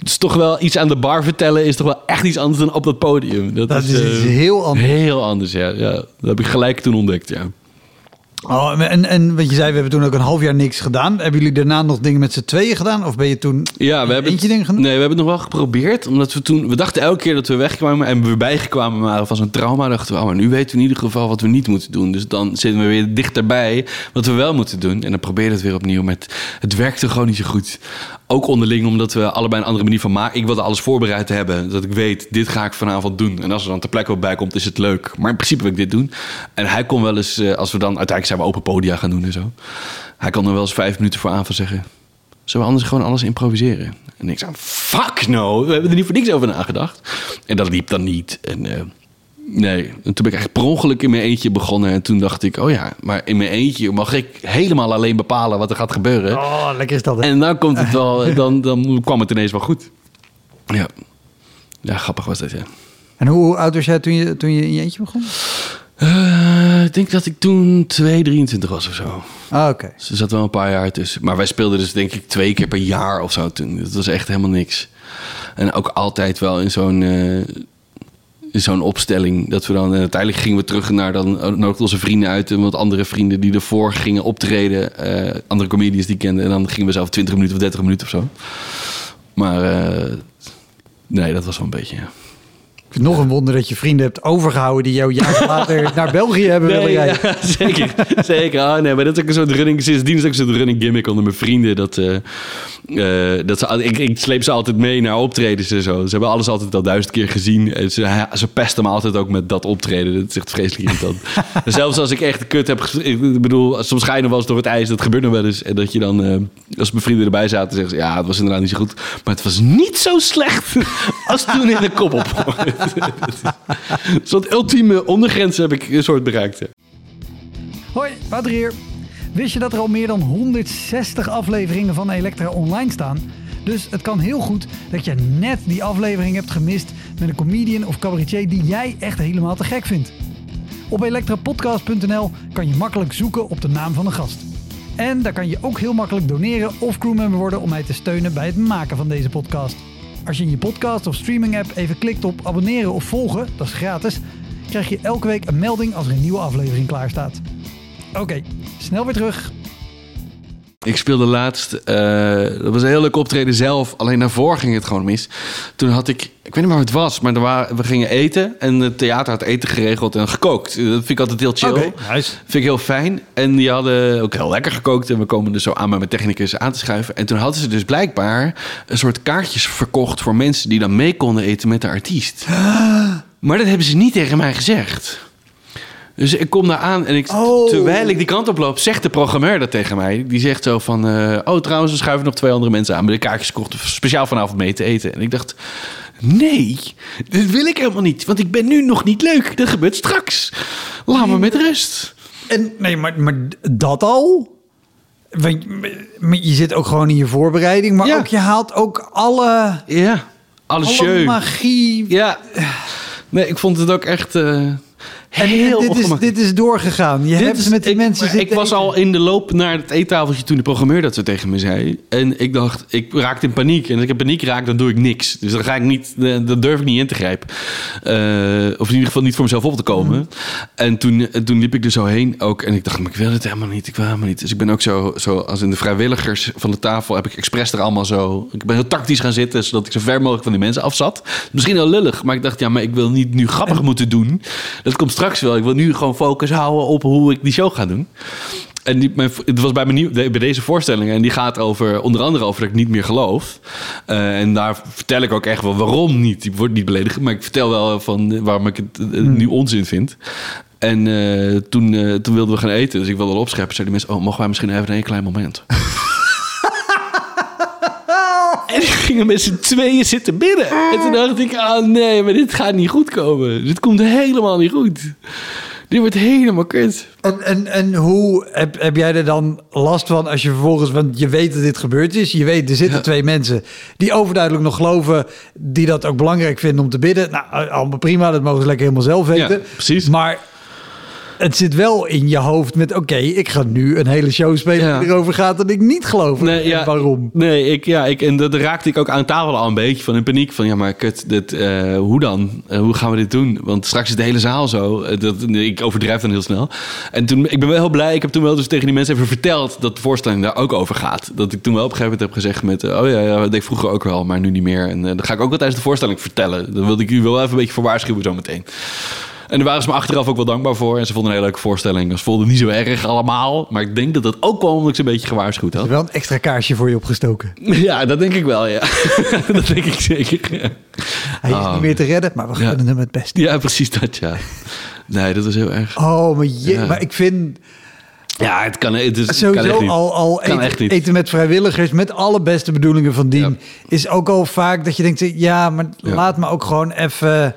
is toch wel iets aan de bar vertellen is toch wel echt iets anders dan op dat podium. Dat, Dat is eh, iets heel anders. Heel anders, ja. ja. Dat heb ik gelijk toen ontdekt, ja. Oh, en, en wat je zei, we hebben toen ook een half jaar niks gedaan. Hebben jullie daarna nog dingen met z'n tweeën gedaan? Of ben je toen Ja, we hebben eentje het, dingen gedaan? Nee, we hebben het nog wel geprobeerd. Omdat we toen... We dachten elke keer dat we wegkwamen en we bijgekomen waren van zo'n trauma. dachten we, oh, maar nu weten we in ieder geval wat we niet moeten doen. Dus dan zitten we weer dichterbij wat we wel moeten doen. En dan probeer je het weer opnieuw. Met, het werkte gewoon niet zo goed. Ook onderling, omdat we allebei een andere manier van maken. Ik wilde alles voorbereid hebben. Dat ik weet, dit ga ik vanavond doen. En als er dan ter plekke wat bij komt, is het leuk. Maar in principe wil ik dit doen. En hij kon wel eens, eh, als we dan... Uiteindelijk zijn we open podia gaan doen en zo. Hij kon er wel eens vijf minuten voor zeggen... Zullen we anders gewoon alles improviseren? En ik zei, fuck no, we hebben er niet voor niks over nagedacht. En dat liep dan niet. En eh, nee, en toen ben ik eigenlijk per ongeluk in mijn eentje begonnen. En toen dacht ik, oh ja, maar in mijn eentje mag ik helemaal alleen bepalen wat er gaat gebeuren. Oh, lekker is dat. hè? En dan komt het wel, dan, dan kwam het ineens wel goed. Ja, ja grappig was dat, ja. En hoe oud was jij toen je, toen je in je eentje begon? Eh, ik denk dat ik toen 2, 23 was of zo. Ah, oké. Dus er zat wel een paar jaar tussen. Maar wij speelden dus denk ik twee keer per jaar of zo toen. Dat was echt helemaal niks. En ook altijd wel in zo'n... eh, zo'n opstelling. Dat we dan en uiteindelijk gingen we terug naar dan nodigden onze vrienden uit en wat andere vrienden die ervoor gingen optreden. eh, andere comedians die ik kende. En dan gingen we zelf 20 minuten of 30 minuten of zo. Maar eh, nee, dat was wel een beetje. Ja. Vind nog een wonder dat je vrienden hebt overgehouden die jou jaren later naar België hebben willen rijden. ja, zeker. zeker. Ah, nee, maar dat is ook een soort running... Sindsdien is ook een soort running gimmick onder mijn vrienden. Dat, eh, eh, dat ze, ik, ik sleep ze altijd mee naar optredens en zo. Ze hebben alles altijd al duizend keer gezien. En ze, ze pesten me altijd ook met dat optreden. Dat is echt vreselijk irritant. Zelfs als ik echt kut heb... Ik bedoel, soms ga je nog wel eens door het ijs. Dat gebeurt nog wel eens. En dat je dan... eh, als mijn vrienden erbij zaten, zeggen ze... Ja, het was inderdaad niet zo goed. Maar het was niet zo slecht als toen in de kop op. Een soort ultieme ondergrens heb ik een soort bereikt. Hoi, Wouter hier. Wist je dat er al meer dan 160 afleveringen van Elektra online staan? Dus het kan heel goed dat je net die aflevering hebt gemist met een comedian of cabaretier die jij echt helemaal te gek vindt. Op elektrapodcast.nl kan je makkelijk zoeken op de naam van de gast. En daar kan je ook heel makkelijk doneren of crewmember worden om mij te steunen bij het maken van deze podcast. Als je in je podcast of streaming app even klikt op abonneren of volgen, dat is gratis, krijg je elke week een melding als er een nieuwe aflevering klaar staat. Oké, snel weer terug. Ik speelde laatst, eh, dat was een heel leuk optreden zelf. Alleen daarvoor ging het gewoon mis. Toen had ik, ik weet niet meer wat het was, maar er waren, we gingen eten. En het theater had eten geregeld en gekookt. Dat vind ik altijd heel chill. Nice. Vind ik heel fijn. En die hadden ook heel lekker gekookt. En we komen dus zo aan met mijn technicus aan te schuiven. En toen hadden ze dus blijkbaar een soort kaartjes verkocht... voor mensen die dan mee konden eten met de artiest. Maar dat hebben ze niet tegen mij gezegd. Dus ik kom daar aan en ik, Oh. terwijl ik die kant op loop, zegt de programmeur dat tegen mij. Die zegt zo van, eh, oh trouwens, we schuiven nog twee andere mensen aan. Maar de kaartjes kochten speciaal vanavond mee te eten. En ik dacht, nee, dit wil ik helemaal niet. Want ik ben nu nog niet leuk. Dat gebeurt straks. Laat me met rust. En nee, maar, maar dat al? Want je zit ook gewoon in je voorbereiding, maar Ja. ook je haalt ook alle, Ja, alle jeu. magie. Ja. Nee, ik vond het ook echt... eh, En Heel dit, is, dit is doorgegaan. Je Dit hebt is- met die ik, mensen zitten Ik was al in de loop naar het eettafeltje toen de programmeur dat zo tegen me zei. En ik dacht, ik raakte in paniek. En als ik in paniek raak, dan doe ik niks. Dus dan ga ik niet, eh, dan durf ik niet in te grijpen. Eh, of in ieder geval niet voor mezelf op te komen. Mm. En toen, eh, toen liep ik er zo heen ook. En ik dacht, maar ik wil het helemaal niet. Ik wil helemaal niet. Dus ik ben ook zo, zo als in de vrijwilligers van de tafel heb ik expres er allemaal zo. Ik ben heel tactisch gaan zitten, zodat ik zo ver mogelijk van die mensen afzat. Misschien heel lullig, maar ik dacht, ja, maar ik wil niet nu grappig moeten doen. Dat komt straks wel. Ik wil nu gewoon focus houden op hoe ik die show ga doen. En die, mijn, het was bij, mijn nieuw, bij deze voorstelling. En die gaat over, onder andere over dat ik niet meer geloof. Eh, en daar vertel ik ook echt wel waarom niet. Ik word niet beledigd. Maar ik vertel wel van waarom ik het eh, nu onzin vind. En eh, toen, toen wilden we gaan eten. Dus ik wilde al opscheppen. Zeiden die mensen, oh, mogen wij misschien even een klein moment? En die gingen met z'n tweeën zitten bidden. En toen dacht ik, ah nee, maar dit gaat niet goed komen. Dit komt helemaal niet goed. Dit wordt helemaal kut. En, en, en hoe heb, heb jij er dan last van als je vervolgens, want je weet dat dit gebeurd is, je weet er zitten Ja. twee mensen die overduidelijk nog geloven, die dat ook belangrijk vinden om te bidden. Nou, allemaal prima, dat mogen ze lekker helemaal zelf weten. Ja, precies. Maar het zit wel in je hoofd met, oké, ik ga nu een hele show spelen Ja. die erover gaat dat ik niet geloof. Nee, ja, waarom? Nee, ik, ja, ik, en dat raakte ik ook aan tafel al een beetje van in paniek. Van ja, maar kut, dit, eh, hoe dan? Eh, hoe gaan we dit doen? Want straks is de hele zaal zo. Eh, dat, ik overdrijf dan heel snel. En toen, ik ben wel heel blij. Ik heb toen wel dus tegen die mensen even verteld dat de voorstelling daar ook over gaat. Dat ik toen wel op een gegeven moment heb gezegd met... oh ja, ja, dat deed ik vroeger ook wel, maar nu niet meer. En dat ga ik ook wel tijdens de voorstelling vertellen. Dan wilde ik u wel even een beetje voor waarschuwen zo meteen. En daar waren ze me achteraf ook wel dankbaar voor. En ze vonden een hele leuke voorstelling. Ze vonden het niet zo erg allemaal. Maar ik denk dat dat ook kwam omdat ik ze een beetje gewaarschuwd Er had. is wel een extra kaarsje voor je opgestoken. Ja, dat denk ik wel, ja. dat denk ik zeker. Hij is Oh. niet meer te redden, maar we Ja. gunnen hem het beste. ja, precies dat, ja. Nee, dat was heel erg. Oh, maar, je, Ja. maar ik vind Ja, het kan, het is, het kan Sowieso echt niet. al, al Kan echt eten, niet. eten met vrijwilligers, met alle beste bedoelingen van dien, is ook al vaak dat je denkt, ja, maar Ja. laat me ook gewoon even...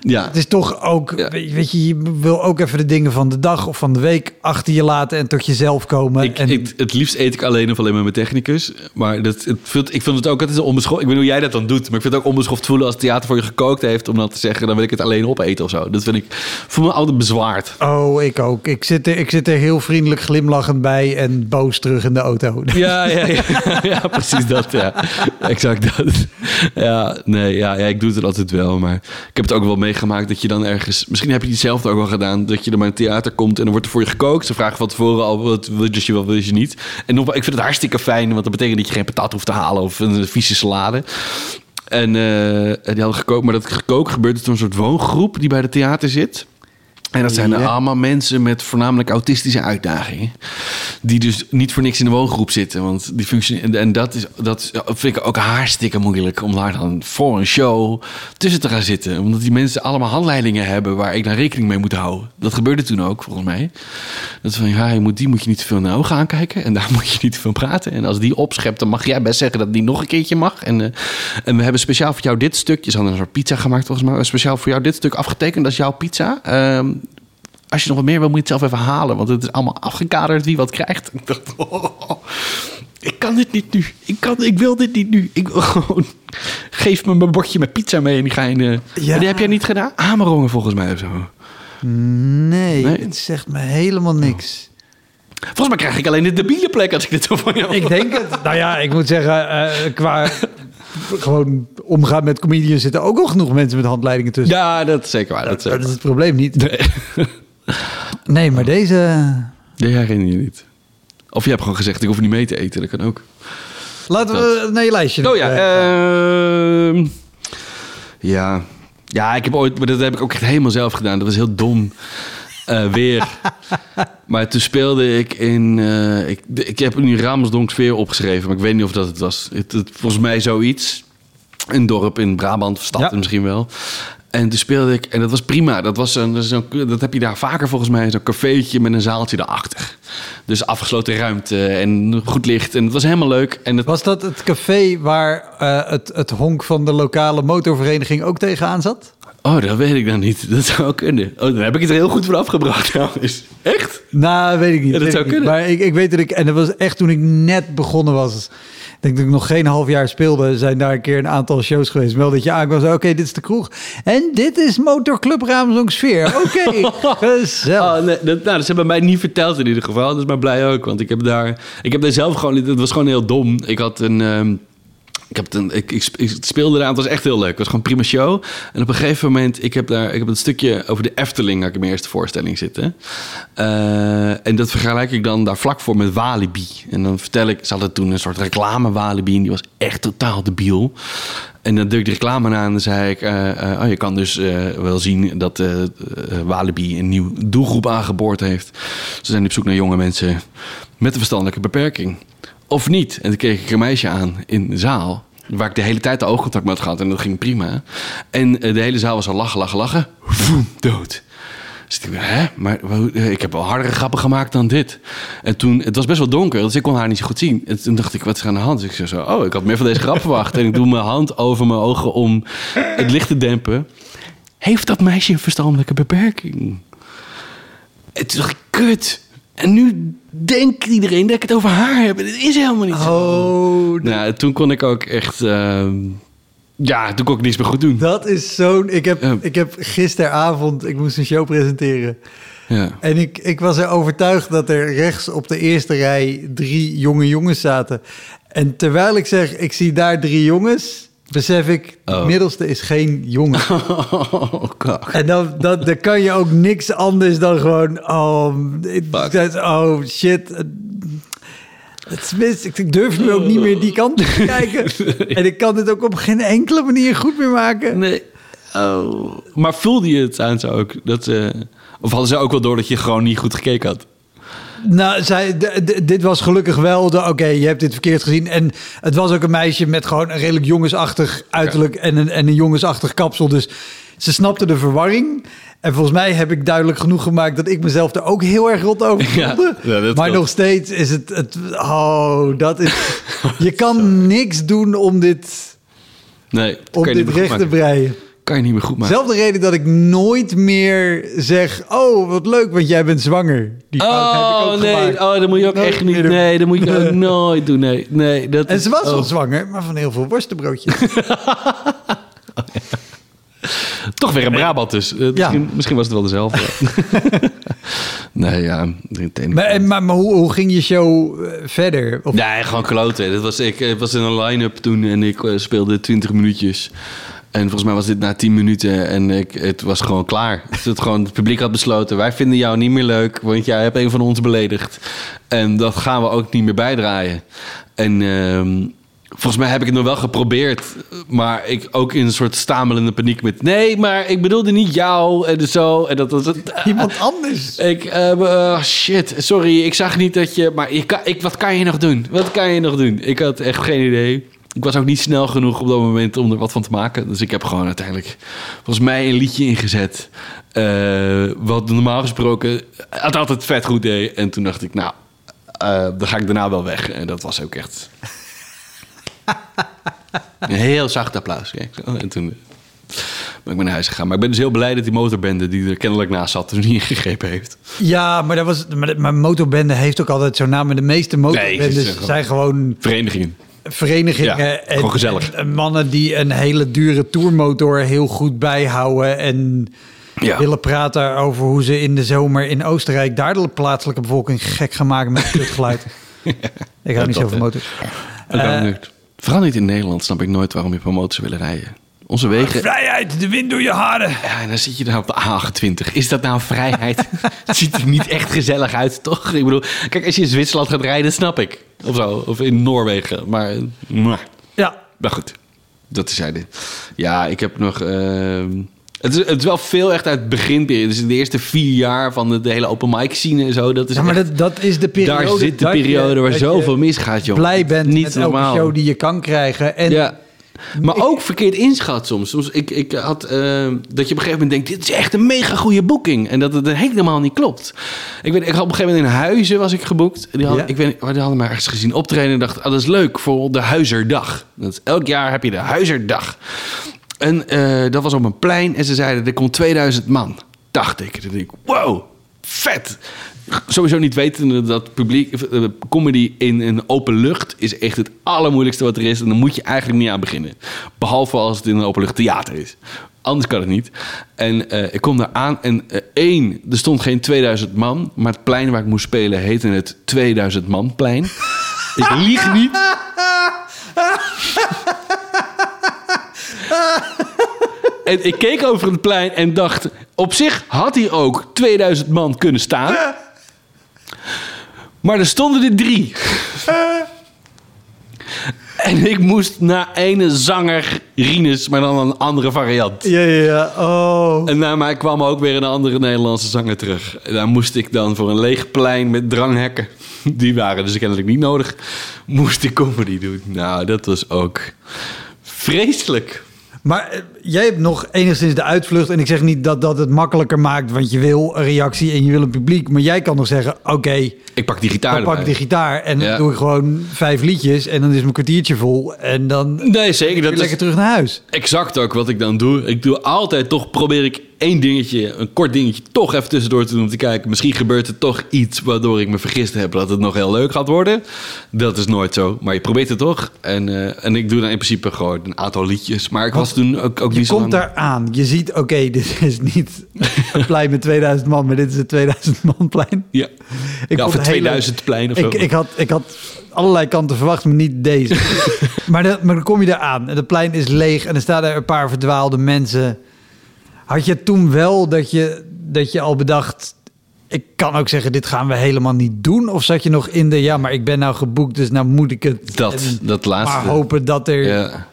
Ja, Het is toch ook, Ja. weet je, je wil ook even de dingen van de dag of van de week achter je laten en tot jezelf komen. ik, en, ik, het liefst eet ik alleen of alleen met mijn technicus. Maar dat, het voelt, ik vind het ook altijd onbeschoft. Ik weet niet hoe jij dat dan doet. Maar ik vind het ook onbeschoft voelen als het theater voor je gekookt heeft. Om dan te zeggen, dan wil ik het alleen opeten of zo. Dat vind ik, voel me altijd bezwaard. Oh, ik ook. Ik zit, er, ik zit er heel vriendelijk glimlachend bij en boos terug in de auto. Ja, ja, ja, ja, precies dat. Ja. Exact dat. Ja, nee, ja, ja, ik doe het altijd wel. Maar ik heb het ook wel meegemaakt dat je dan ergens... Misschien heb je het zelf ook wel gedaan. Dat je dan bij een theater komt en dan wordt er voor je gekookt. Ze vragen van tevoren al, wat wil je, wat wil je niet? En nog, ik vind het hartstikke fijn, want dat betekent dat je geen patat hoeft te halen of een vieze salade. En eh, die hadden gekookt, maar dat gekookt gebeurt dus door een soort woongroep die bij het theater zit. En dat zijn allemaal mensen met voornamelijk autistische uitdagingen. Die dus niet voor niks in de woongroep zitten. Want die functie. En, dat, is, dat vind ik ook hartstikke moeilijk. Om daar dan voor een show tussen te gaan zitten. Omdat die mensen allemaal handleidingen hebben waar ik dan rekening mee moet houden. Dat gebeurde toen ook, volgens mij. Dat van ja, je moet, die moet je niet te veel naar ogen aankijken. En daar moet je niet te veel praten. En als die opschept, dan mag jij best zeggen dat die nog een keertje mag. En, eh, en we hebben speciaal voor jou dit stuk. Je hadden een soort pizza gemaakt, volgens mij. Speciaal voor jou dit stuk afgetekend. Dat is jouw pizza. Ehm, als je nog wat meer wil, moet je het zelf even halen. Want het is allemaal afgekaderd wie wat krijgt. Ik dacht, oh, ik kan dit niet nu. Ik, kan, ik wil dit niet nu. Ik wil gewoon... Geef me mijn bordje met pizza mee en die ga je... in, eh, Ja. Die heb jij niet gedaan? Amerongen volgens mij of zo. Nee, Nee? het zegt me helemaal niks. Volgens mij krijg ik alleen de debiele plek als ik dit zo van jou... Ik denk het. Nou ja, ik moet zeggen, eh, qua gewoon omgaan met comedians zitten ook al genoeg mensen met handleidingen tussen. Ja, dat is zeker waar. Dat is dat is het probleem niet. waar. Nee, maar deze... Nee, jij herinner je niet. Of je hebt gewoon gezegd, ik hoef niet mee te eten. Dat kan ook. Laten we naar je lijstje. Oh ja, eh, ehm, ja. Ja, ik heb ooit, maar dat heb ik ook echt helemaal zelf gedaan. Dat was heel dom. Eh, weer. maar toen speelde ik in. eh, ik, ik heb nu Ramsdonk sfeer opgeschreven, maar ik weet niet of dat het was. Het, het- volgens mij zoiets. Een dorp in Brabant, of stad Ja. misschien wel. En toen speelde ik, en dat was prima. Dat, was een, dat, is zo'n- dat heb je daar vaker volgens mij, zo'n cafeetje met een zaaltje erachter. Dus afgesloten ruimte en goed licht. En het was helemaal leuk. En het Was dat het café waar eh, het, het honk van de lokale motorvereniging ook tegenaan zat? Oh, dat weet ik dan niet. Dat zou kunnen. Oh, dan heb ik het er heel goed van afgebracht trouwens. Echt? Nou, weet ik niet. Ja, dat weet zou ik niet. kunnen. Maar ik, ik weet dat ik... En dat was echt toen ik net begonnen was. Ik denk dat ik nog geen half jaar speelde, zijn daar een keer een aantal shows geweest. Wel dat je aankwam, zei, oké, dit is de kroeg. En dit is Motorclub Ramsdonksfeer. Oké, gezellig. Oh, nee, dat, nou, dat hebben mij niet verteld in ieder geval. Dat is maar blij ook, want ik heb daar... Ik heb daar zelf gewoon... Het was gewoon heel dom. Ik had een... ehm, ik, heb een, ik, speelde eraan, het was echt heel leuk. Het was gewoon prima show. En op een gegeven moment, ik heb daar ik heb een stukje over de Efteling, had ik in mijn eerste voorstelling zitten. Eh, en dat vergelijk ik dan daar vlak voor met Walibi. En dan vertel ik, ze hadden toen een soort reclame Walibi en die was echt totaal debiel. En dan deed ik de reclame aan en zei ik, eh, eh, oh, je kan dus wel zien dat Walibi een nieuw doelgroep aangeboord heeft. Ze zijn op zoek naar jonge mensen met een verstandelijke beperking. Of niet. En toen keek ik een meisje aan in de zaal. Waar ik de hele tijd de oogcontact met had gehad. En dat ging prima. En eh, de hele zaal was al lachen, lachen, lachen. Voem, dood. Dus ik hè? Maar eh, ik heb wel hardere grappen gemaakt dan dit. En toen, het was best wel donker, dus ik kon haar niet zo goed zien. En toen dacht ik, wat is er aan de hand? Dus ik zei zo, oh, ik had meer van deze grap verwacht. En ik doe mijn hand over mijn ogen om het licht te dempen. Heeft dat meisje een verstandelijke beperking? En toen dacht kut. En nu denkt iedereen dat ik het over haar heb. En het is helemaal niet zo. Oh, Nou, toen kon ik ook echt... ehm, ja, toen kon ik niks meer goed doen. dat is zo'n... Ik heb, ik heb gisteravond, ik moest een show presenteren. Ja. En ik, ik was er overtuigd dat er rechts op de eerste rij drie jonge jongens zaten. En terwijl ik zeg, ik zie daar drie jongens, besef ik, de Oh. middelste is geen jongen. Oh, God. En dan, dan, dan kan je ook niks anders dan gewoon, oh, Fuck. oh shit. Het is mis. Ik durf nu ook niet meer die kant te kijken. En ik kan dit ook op geen enkele manier goed meer maken. Nee. Oh. Maar voelde je het aan ze ook? Dat of hadden ze ook wel door dat je gewoon niet goed gekeken had? Nou, zij, dit was gelukkig wel de... Oké, je hebt dit verkeerd gezien. En het was ook een meisje met gewoon een redelijk jongensachtig uiterlijk... En, een, en een jongensachtig kapsel. Dus ze snapte de verwarring. En volgens mij heb ik duidelijk genoeg gemaakt... dat ik mezelf er ook heel erg rot over voelde. ja, maar klopt. nog steeds is het... het oh, dat is... Je kan niks doen om dit, Nee, om dit recht te breien. Kan je niet meer goed maken. Zelfde reden dat ik nooit meer zeg... Oh, wat leuk, want jij bent zwanger. Die fout heb ik Oh, ook nee. gemaakt. Oh, dat moet je ook Nooit echt niet. doen. Nee, dat moet je ook nooit doen. Nee, nee. Dat En is- ze was wel oh. zwanger, maar van heel veel worstenbroodjes. Toch weer een Brabant dus. Eh, misschien, misschien was het wel dezelfde. nee, ja. maar, maar, maar hoe, hoe ging je show eh, verder? Of, Nee, gewoon kloten. Dat was, ik eh, was in een line-up toen en ik speelde 20 minuutjes. En volgens mij was dit na 10 minuten en ik, het was gewoon klaar. Dus het, gewoon, het publiek had besloten, wij vinden jou niet meer leuk, want jij hebt een van ons beledigd. En dat gaan we ook niet meer bijdraaien. En ehm, volgens mij heb ik het nog wel geprobeerd, maar ik ook in een soort stamelende paniek met... Nee, maar ik bedoelde niet jou en zo. En dat was het. Iemand anders. Ik, eh, eh, shit, sorry, ik zag niet dat je... Maar je kan, ik, wat kan je nog doen? Wat kan je nog doen? Ik had echt geen idee. Ik was ook niet snel genoeg op dat moment om er wat van te maken. Dus ik heb gewoon uiteindelijk volgens mij een liedje ingezet. eh, wat normaal gesproken het altijd vet goed deed. En toen dacht ik, nou, eh, dan ga ik daarna wel weg. En dat was ook echt... een heel zacht applaus. En toen eh, ben ik naar huis gegaan. Maar ik ben dus heel blij dat die motorbende die er kennelijk naast zat... er niet ingegrepen heeft. Ja, maar, dat was, maar, de- maar motorbende heeft ook altijd zo'n naam. De meeste motorbendes Nee, zijn gewoon Verenigingen. Verenigingen. Ja, en, gewoon gezellig. en mannen die een hele dure tourmotor heel goed bijhouden. En Ja. willen praten over hoe ze in de zomer in Oostenrijk... daar de plaatselijke bevolking gek gaan maken met het geluid. Ik hou niet zo van motors. Eh, ook niet. Vooral niet in Nederland snap ik nooit waarom je op een motor zou willen rijden. Onze wegen... Vrijheid, de wind door je haren. Ja, en dan zit je daar op de A28. Is dat nou vrijheid? Het ziet er niet echt gezellig uit, toch? Ik bedoel, kijk, als je in Zwitserland gaat rijden, snap ik. Of zo. Of in Noorwegen. Maar, mwah. Ja, maar goed. Dat is zijde. Ja, ik heb nog... ehm, het, is, het is wel veel echt uit het beginperiode. Dus de eerste vier jaar van de, de hele open mic scene en zo. Dat is ja maar echt- dat, dat is de periode... daar zit de je- periode waar zoveel misgaat, joh. blij bent Niet met elke normaal. show die je kan krijgen. En Ja. Maar ook verkeerd inschat soms. soms ik, ik had eh, dat je op een gegeven moment denkt: dit is echt een mega goede boeking. En dat het helemaal niet klopt. Ik, weet, ik had op een gegeven moment in Huizen was ik geboekt. Die hadden, Ja. ik weet, die hadden mij ergens gezien optreden en dacht: ah, dat is leuk voor de Huizerdag. Dat elk jaar heb je de Huizerdag. En eh, dat was op een plein en ze zeiden: er komt 2000 man. Dacht ik. En toen dacht ik: wow, vet. sowieso niet wetende dat publiek, eh, comedy in een open lucht is echt het allermoeilijkste wat er is. En dan moet je eigenlijk niet aan beginnen. Behalve als het in een openlucht theater is. Anders kan het niet. En eh, ik kom daar aan en eh, één, er stond geen 2000 man, maar het plein waar ik moest spelen heette het 2000 man plein. ik lieg niet. En ik keek over het plein en dacht... op zich had hij ook 2000 man kunnen staan. Maar er stonden er drie. En ik moest naar ene zanger Rinus, maar dan een andere variant. Ja, ja, ja. Oh. En na mij kwam ook weer een andere Nederlandse zanger terug. En daar moest ik dan voor een leeg plein met dranghekken... die waren dus kennelijk niet nodig... moest ik comedy doen. Nou, dat was ook vreselijk. Maar eh, jij hebt nog enigszins de uitvlucht. En ik zeg niet dat dat het makkelijker maakt, want je wil een reactie en je wil een publiek. Maar jij kan nog zeggen: Oké, Ik pak die gitaar dan pak ik erbij. die gitaar en dan doe ik gewoon vijf liedjes. En dan is mijn kwartiertje vol. En dan Nee, zeker. Dat is lekker terug naar huis. exact ook wat ik dan doe. Ik doe altijd toch, probeer ik één dingetje, een kort dingetje, toch even tussendoor te doen om te kijken. Misschien gebeurt er toch iets waardoor ik me vergist heb dat het nog heel leuk gaat worden. Dat is nooit zo, maar je probeert het toch. En, eh, en ik doe dan in principe gewoon een aantal liedjes. Maar ik was toen ook, ook Je niet zo komt lang- daar aan. Je ziet, oké, dit is niet een plein met 2000 man, maar dit is het 2000 man plein. Ja, Ik ja of vond het hele- 2000 plein of zo. Ik, ik, had, ik had allerlei kanten verwacht, maar niet deze. maar, dan, maar dan kom je daar aan en het plein is leeg en er staan er een paar verdwaalde mensen. Had je toen wel dat je, dat je al bedacht... Ik kan ook zeggen, dit gaan we helemaal niet doen. Of zat je nog in de, ja, maar ik ben nou geboekt, dus nou moet ik het. Dat, En dat laatste. Maar hopen dat er... Ja.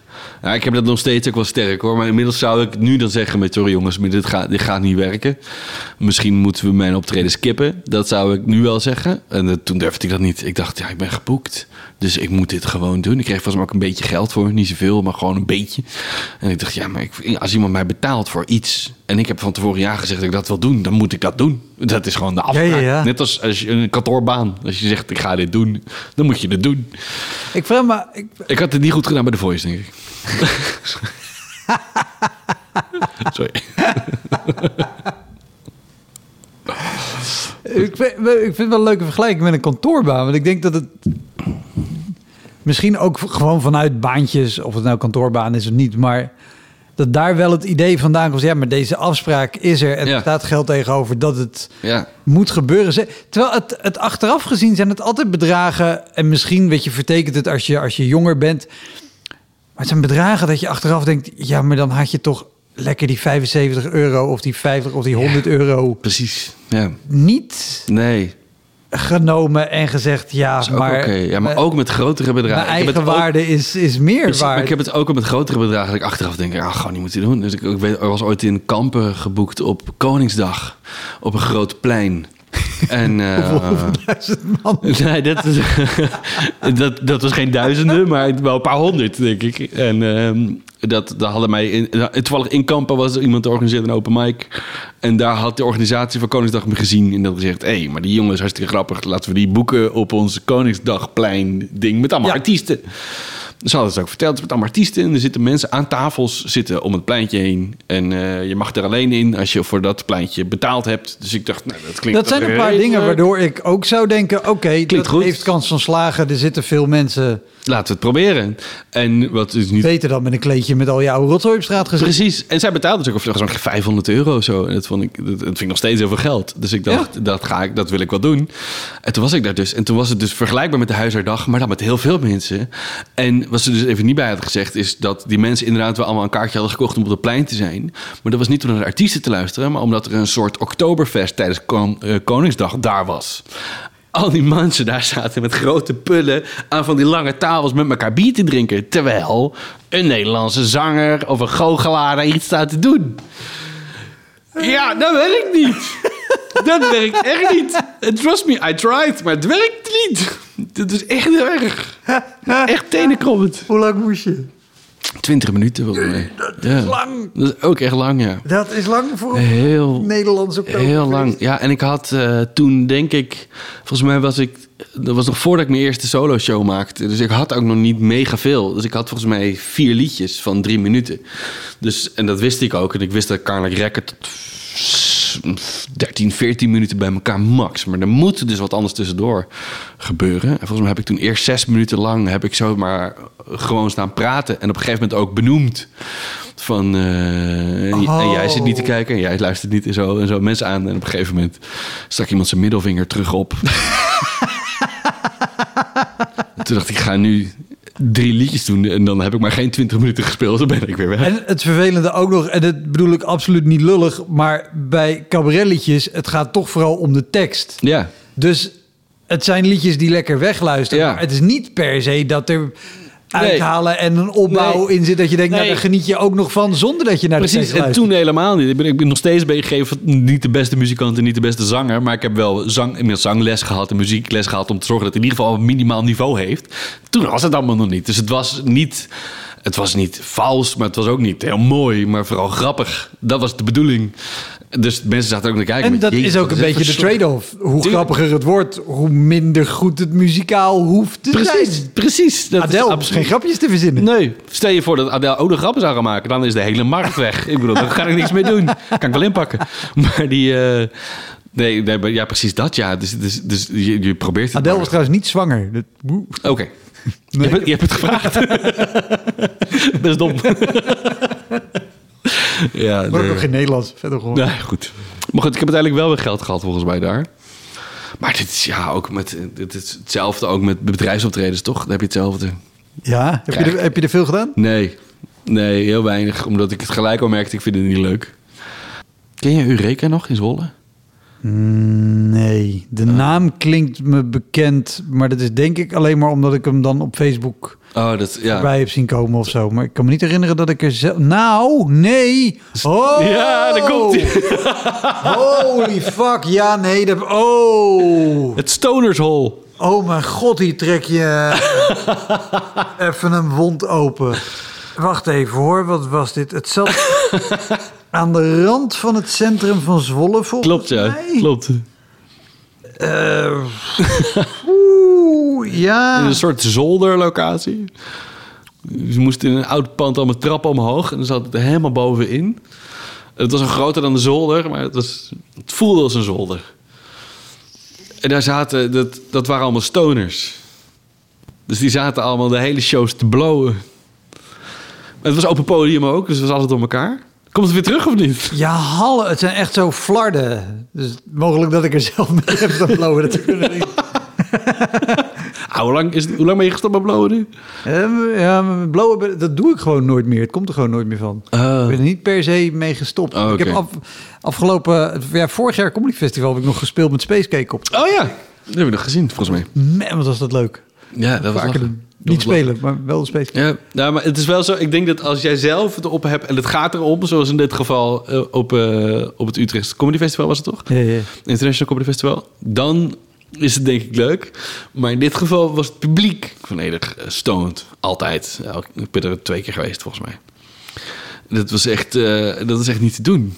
Ja, ik heb dat nog steeds ook wel sterk hoor. Maar inmiddels zou ik nu dan zeggen met... Sorry jongens, maar dit gaat, dit gaat niet werken. Misschien moeten we mijn optreden skippen. Dat zou ik nu wel zeggen. En eh, toen durfde ik dat niet. Ik dacht, ja, ik ben geboekt. Dus ik moet dit gewoon doen. Ik kreeg volgens mij ook een beetje geld voor. Niet zoveel, maar gewoon een beetje. En ik dacht, ja, maar ik, als iemand mij betaalt voor iets... en ik heb van tevoren ja gezegd dat ik dat wil doen... dan moet ik dat doen. Dat is gewoon de afspraak. Ja, ja, ja. Net als, als je een kantoorbaan. Als je zegt, ik ga dit doen, dan moet je het doen. Ik vraag me... Ik, Ik had het niet goed gedaan bij de Voice, denk ik. Sorry. Ik vind, ik vind het wel een leuke vergelijking met een kantoorbaan. Want ik denk dat het misschien ook gewoon vanuit baantjes, of het nou kantoorbaan is of niet, maar dat daar wel het idee vandaan komt. Ja, maar deze afspraak is er en Ja. er staat geld tegenover dat het Ja, moet gebeuren. Terwijl het, het achteraf gezien zijn het altijd bedragen. En misschien, weet je, vertekent het als je, als je jonger bent. Maar het zijn bedragen dat je achteraf denkt... ja, maar dan had je toch lekker die 75 euro... of die 50 of die 100 euro precies. Ja. niet Nee, genomen en gezegd... ja, maar, oké. Ja, maar eh, ook met grotere bedragen. mijn Ik eigen ook- waarde is, is meer Precies, waard. maar ik heb het ook al met grotere bedragen dat ik achteraf denk, ah, gewoon niet moeten doen. Dus ik, ik weet, er was ooit in Kampen geboekt op Koningsdag op een groot plein. En, eh, Hoeveel- duizend man. Nee, dat, is, dat, dat was geen duizenden, maar wel een paar honderd, denk ik. En ehm, dat, dat hadden mij... In, toevallig in Kampen was er iemand die organiseerde een open mic. En daar had de organisatie van Koningsdag me gezien. En dat gezegd, hé, hey, maar die jongen is hartstikke grappig. Laten we die boeken op ons Koningsdagplein ding met allemaal Ja. artiesten. Ze hadden het ook verteld, met allemaal artiesten. En er zitten mensen aan tafels zitten om het pleintje heen. En eh, je mag er alleen in als je voor dat pleintje betaald hebt. Dus ik dacht, nou, dat klinkt Dat zijn een paar dingen waardoor ik ook zou denken... oké, dat goed. heeft kans van slagen. Er zitten veel mensen Laten we het proberen. En wat is niet beter dan met een kleedje... met al je oude rotzooi op straat gezet. Precies. En zij betaalde dus ook mij 500 euro zo. En dat vond ik, dat, dat vind ik nog steeds heel veel geld. Dus ik dacht, dat, ga ik, dat wil ik wel doen. En toen was ik daar dus. En toen was het dus vergelijkbaar met de huisardag, maar dan met heel veel mensen. En wat ze dus even niet bij had gezegd, is dat die mensen inderdaad wel allemaal een kaartje hadden gekocht om op het plein te zijn. Maar dat was niet om naar de artiesten te luisteren, maar omdat er een soort Oktoberfest tijdens eh, Koningsdag daar was. Al die mensen daar zaten met grote pullen aan van die lange tafels met elkaar bier te drinken. Terwijl een Nederlandse zanger of een goochelaar daar iets staat te doen. Ja, dat werkt niet. Dat werkt echt niet. Trust me, I tried, maar het werkt niet. Dat is echt heel erg. Echt tenenkrommend. Hoe lang moest je? 20 minuten volgens mij. Dat is lang. Dat is ook echt lang, ja. Dat is lang voor een Heel, Nederlands. Heel lang. Ja, en ik had eh, toen denk ik... Volgens mij was ik... Dat was nog voordat ik mijn eerste solo show maakte. Dus ik had ook nog niet mega veel. Dus ik had volgens mij vier liedjes van drie minuten. Dus, en dat wist ik ook. En ik wist dat Carla Rekker tot is 13, 14 minuten bij elkaar max. Maar er moet dus wat anders tussendoor gebeuren. En volgens mij heb ik toen eerst zes minuten lang... heb ik zomaar gewoon staan praten. En op een gegeven moment ook benoemd van... eh, en, en jij zit niet te kijken en jij luistert niet en zo. En zo mensen aan. En op een gegeven moment stak iemand zijn middelvinger terug op. toen dacht ik ga nu drie liedjes doen. En dan heb ik maar geen 20 minuten gespeeld. Dan ben ik weer weg. En het vervelende ook nog, en dat bedoel ik absoluut niet lullig, maar bij cabaretliedjes, het gaat toch vooral om de tekst. Ja. Dus het zijn liedjes die lekker wegluisteren. Ja. Maar het is niet per se dat er uithalen en een opbouw Nee. in zit dat je denkt, nou Nee. daar geniet je ook nog van zonder dat je naar de Precies, en toen helemaal niet. Ik ben, ik ben nog steeds niet de beste muzikant en niet de beste zanger. Maar ik heb wel zang, inmiddels zangles gehad en muziekles gehad om te zorgen dat hij in ieder geval een minimaal niveau heeft. Toen was het allemaal nog niet. Dus het was niet, het was niet vals, maar het was ook niet heel mooi, maar vooral grappig. Dat was de bedoeling. Dus mensen zaten ook naar kijken. En met, dat is ook een beetje de trade-off. Hoe Tuurlijk. grappiger het wordt, hoe minder goed het muzikaal hoeft te Precies, zijn. precies. Dat Adele absoluut- geen grapjes te verzinnen. Nee, stel je voor dat Adele ook nog grappen zou gaan maken. Dan is de hele markt weg. Ik bedoel, daar ga ik niks mee doen. Kan ik wel inpakken. Maar die... eh, nee, nee, maar ja, precies dat, ja. Dus, dus, dus je, je probeert het Adele maar. was trouwens niet zwanger. Dat. Oké. Je, hebt, het- je hebt het gevraagd. dat is dom. Ja, maar ook geen Nederlands. Verder gewoon. Nee, goed. Maar goed, ik heb uiteindelijk wel weer geld gehad volgens mij daar. Maar dit is ja ook met... Dit is hetzelfde ook met bedrijfsoptredens, toch? Dan heb je hetzelfde. Ja, heb je, er, heb je er veel gedaan? Nee, nee, heel weinig. Omdat ik het gelijk al merkte, ik vind het niet leuk. Ken je Eureka nog in Zwolle? Nee, de naam klinkt me bekend, maar dat is denk ik alleen maar omdat ik hem dan op Facebook Oh, dat, ja. bij heb zien komen of zo. Maar ik kan me niet herinneren dat ik er zelf... Nou, nee! Oh! Ja, daar komt hij. Holy fuck, ja, nee. Dat... Oh! Het Stonershol. Oh mijn god, hier trek je even een wond open. Wacht even hoor, wat was dit? Het zat aan de rand van het centrum van Zwolle volgens Klopt, ja. mij. Klopt. Eh, Oeh, ja. Een soort zolderlocatie. Ze moesten in een oud pand al met trappen omhoog. En dan zat het helemaal bovenin. Het was een groter dan de zolder, maar het, was, het voelde als een zolder. En daar zaten, dat, dat waren allemaal stoners. Dus die zaten allemaal de hele shows te blowen. Maar het was open podium ook, dus het was altijd door elkaar. Komt het weer terug of niet? Ja, hallo, het zijn echt zo flarden. Dus mogelijk dat ik er zelf mee heb. Dat kunnen niet. Ah, hoe, lang is het, hoe lang ben je gestopt met blowen nu? Eh, Ja, blowen, dat doe ik gewoon nooit meer. Het komt er gewoon nooit meer van. Oh. Ik ben er niet per se mee gestopt. Oh, Ik heb af, afgelopen, ja, vorig jaar Comedy Festival heb ik nog gespeeld met Space Cake op. Oh ja, dat heb ik nog gezien, volgens mij. Man, wat was dat leuk. Ja, dat was doen. Dat Niet was spelen, maar wel de Space. Ja, nou, maar het is wel zo. Ik denk dat als jij zelf het op hebt en het gaat erom, zoals in dit geval eh, op, eh, op het Utrecht Comedy Festival was het toch? Ja, ja. International Comedy Festival. Dan is het denk ik leuk. Maar in dit geval was het publiek volledig eh, stoned. Altijd. Ik ben er twee keer geweest volgens mij. Dat was echt, dat is echt niet te doen.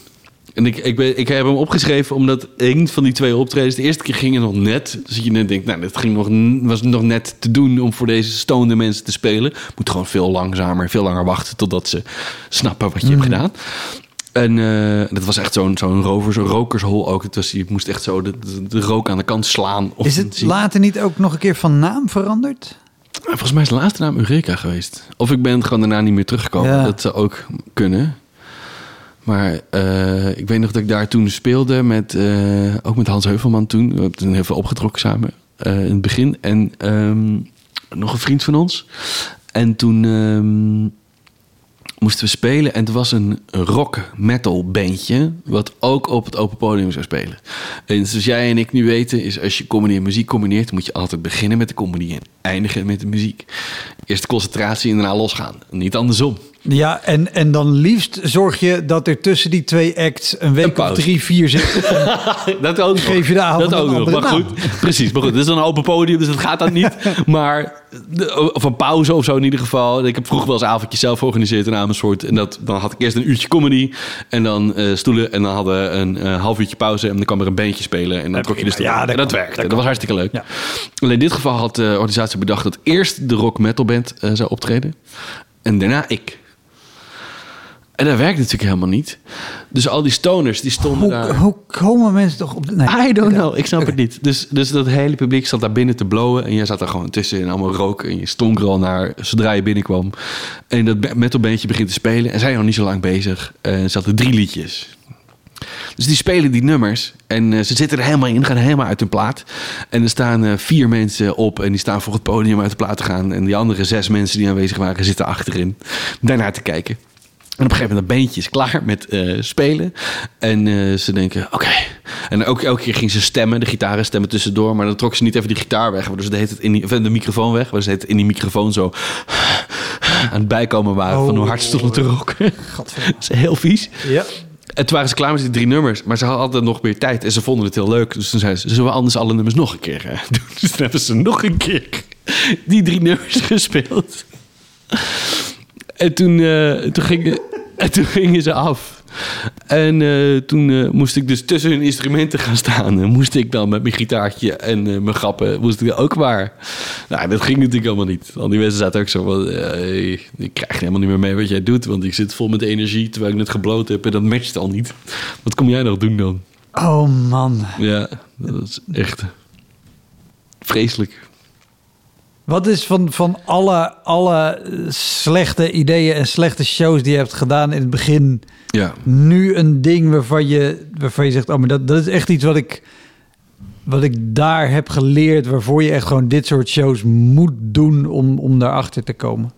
En ik, ik, ben, ik heb hem opgeschreven omdat een van die twee optredens... de eerste keer ging het nog net. Dus je net denkt, nou, dat ging nog, was nog net te doen... om voor deze stonende mensen te spelen. Moet gewoon veel langzamer, veel langer wachten... totdat ze snappen wat je hebt gedaan. En eh, dat was echt zo'n zo'n rovers, rokershol ook. Het was, je moest echt zo de, de, de rook aan de kant slaan. Of Is het later niet ook nog een keer van naam veranderd? Volgens mij is de laatste naam Eureka geweest. Of ik ben gewoon daarna niet meer teruggekomen. Ja. Dat zou ook kunnen. Maar eh, ik weet nog dat ik daar toen speelde met, eh, ook met Hans Heuvelman toen. We hebben toen heel veel opgetrokken samen eh, in het begin. En ehm, nog een vriend van ons. En toen ehm, moesten we spelen. En het was een rock metal bandje. Wat ook op het open podium zou spelen. En zoals jij en ik nu weten, is als je en muziek combineert, moet je altijd beginnen met de comedy en eindigen met de muziek. Eerst de concentratie en daarna losgaan. Niet andersom. Ja, en, en dan liefst zorg je dat er tussen die twee acts een week of pauze. drie, vier zit. Dat ook nog. Geef je de avond dat ook een nog. Maar naam. goed, precies. Maar goed, dit is dan een open podium, dus dat gaat dan niet. Maar, of een pauze of zo in ieder geval. Ik heb vroeger wel eens avondjes zelf georganiseerd in Amersfoort. En dat, dan had ik eerst een uurtje comedy en dan eh, stoelen. En dan hadden we een eh, half uurtje pauze en dan kwam er een bandje spelen. En dan trok je de Ja, ja, dat dat, kan. werkte. Dat Dat, was hartstikke leuk. Ja. Alleen in dit geval had de organisatie bedacht dat eerst de rock metal band eh, zou optreden. En daarna ik. En dat werkt natuurlijk helemaal niet. Dus al die stoners, die stonden Hoe, daar... hoe komen mensen toch op... de- Nee. I don't know, ik snap het niet. Dus, dus dat hele publiek zat daar binnen te blowen. En jij zat er gewoon tussen in allemaal rook. En je stonk er al naar zodra je binnenkwam. En dat metalbandje begint te spelen. En zij zijn nog niet zo lang bezig. En er zaten drie liedjes. Dus die spelen die nummers. En eh, ze zitten er helemaal in, gaan helemaal uit hun plaat. En er staan eh, vier mensen op. En die staan voor het podium uit de plaat te gaan. En die andere zes mensen die aanwezig waren, zitten achterin. Daarnaar te kijken. En op een gegeven moment dat beentje is klaar met eh, spelen. En eh, ze denken, oké. En ook elke keer ging ze stemmen, de gitaren stemmen tussendoor. Maar dan trok ze niet even die gitaar weg. Waardoor ze de, tijd in die, of de microfoon weg. Waardoor ze het in die microfoon zo aan het bijkomen waren van hoe hard ze stonden te roken. Gadverdamme. Dat is heel vies. Ja. En toen waren ze klaar met die drie nummers. Maar ze hadden altijd nog meer tijd. En ze vonden het heel leuk. Dus toen zeiden ze, zullen we anders alle nummers nog een keer eh? Dus toen hebben ze nog een keer die drie nummers gespeeld. En toen, eh, toen, gingen, en toen gingen ze af. En eh, toen eh, moest ik dus tussen hun instrumenten gaan staan. En moest ik dan met mijn gitaartje en mijn grappen, moest ik ook waar. Nou, dat ging natuurlijk helemaal niet. Al die mensen zaten ook zo van, ik krijg helemaal niet meer mee wat jij doet. Want ik zit vol met energie terwijl ik net gebloot heb. En dat matcht al niet. Wat kom jij nog doen dan? Oh man. Ja, dat is echt vreselijk. Wat is van, van alle, alle slechte ideeën en slechte shows die je hebt gedaan in het begin... Ja. nu een ding waarvan je, waarvan je zegt... oh, maar dat, dat is echt iets wat ik, wat ik daar heb geleerd... waarvoor je echt gewoon dit soort shows moet doen om, om daarachter te komen?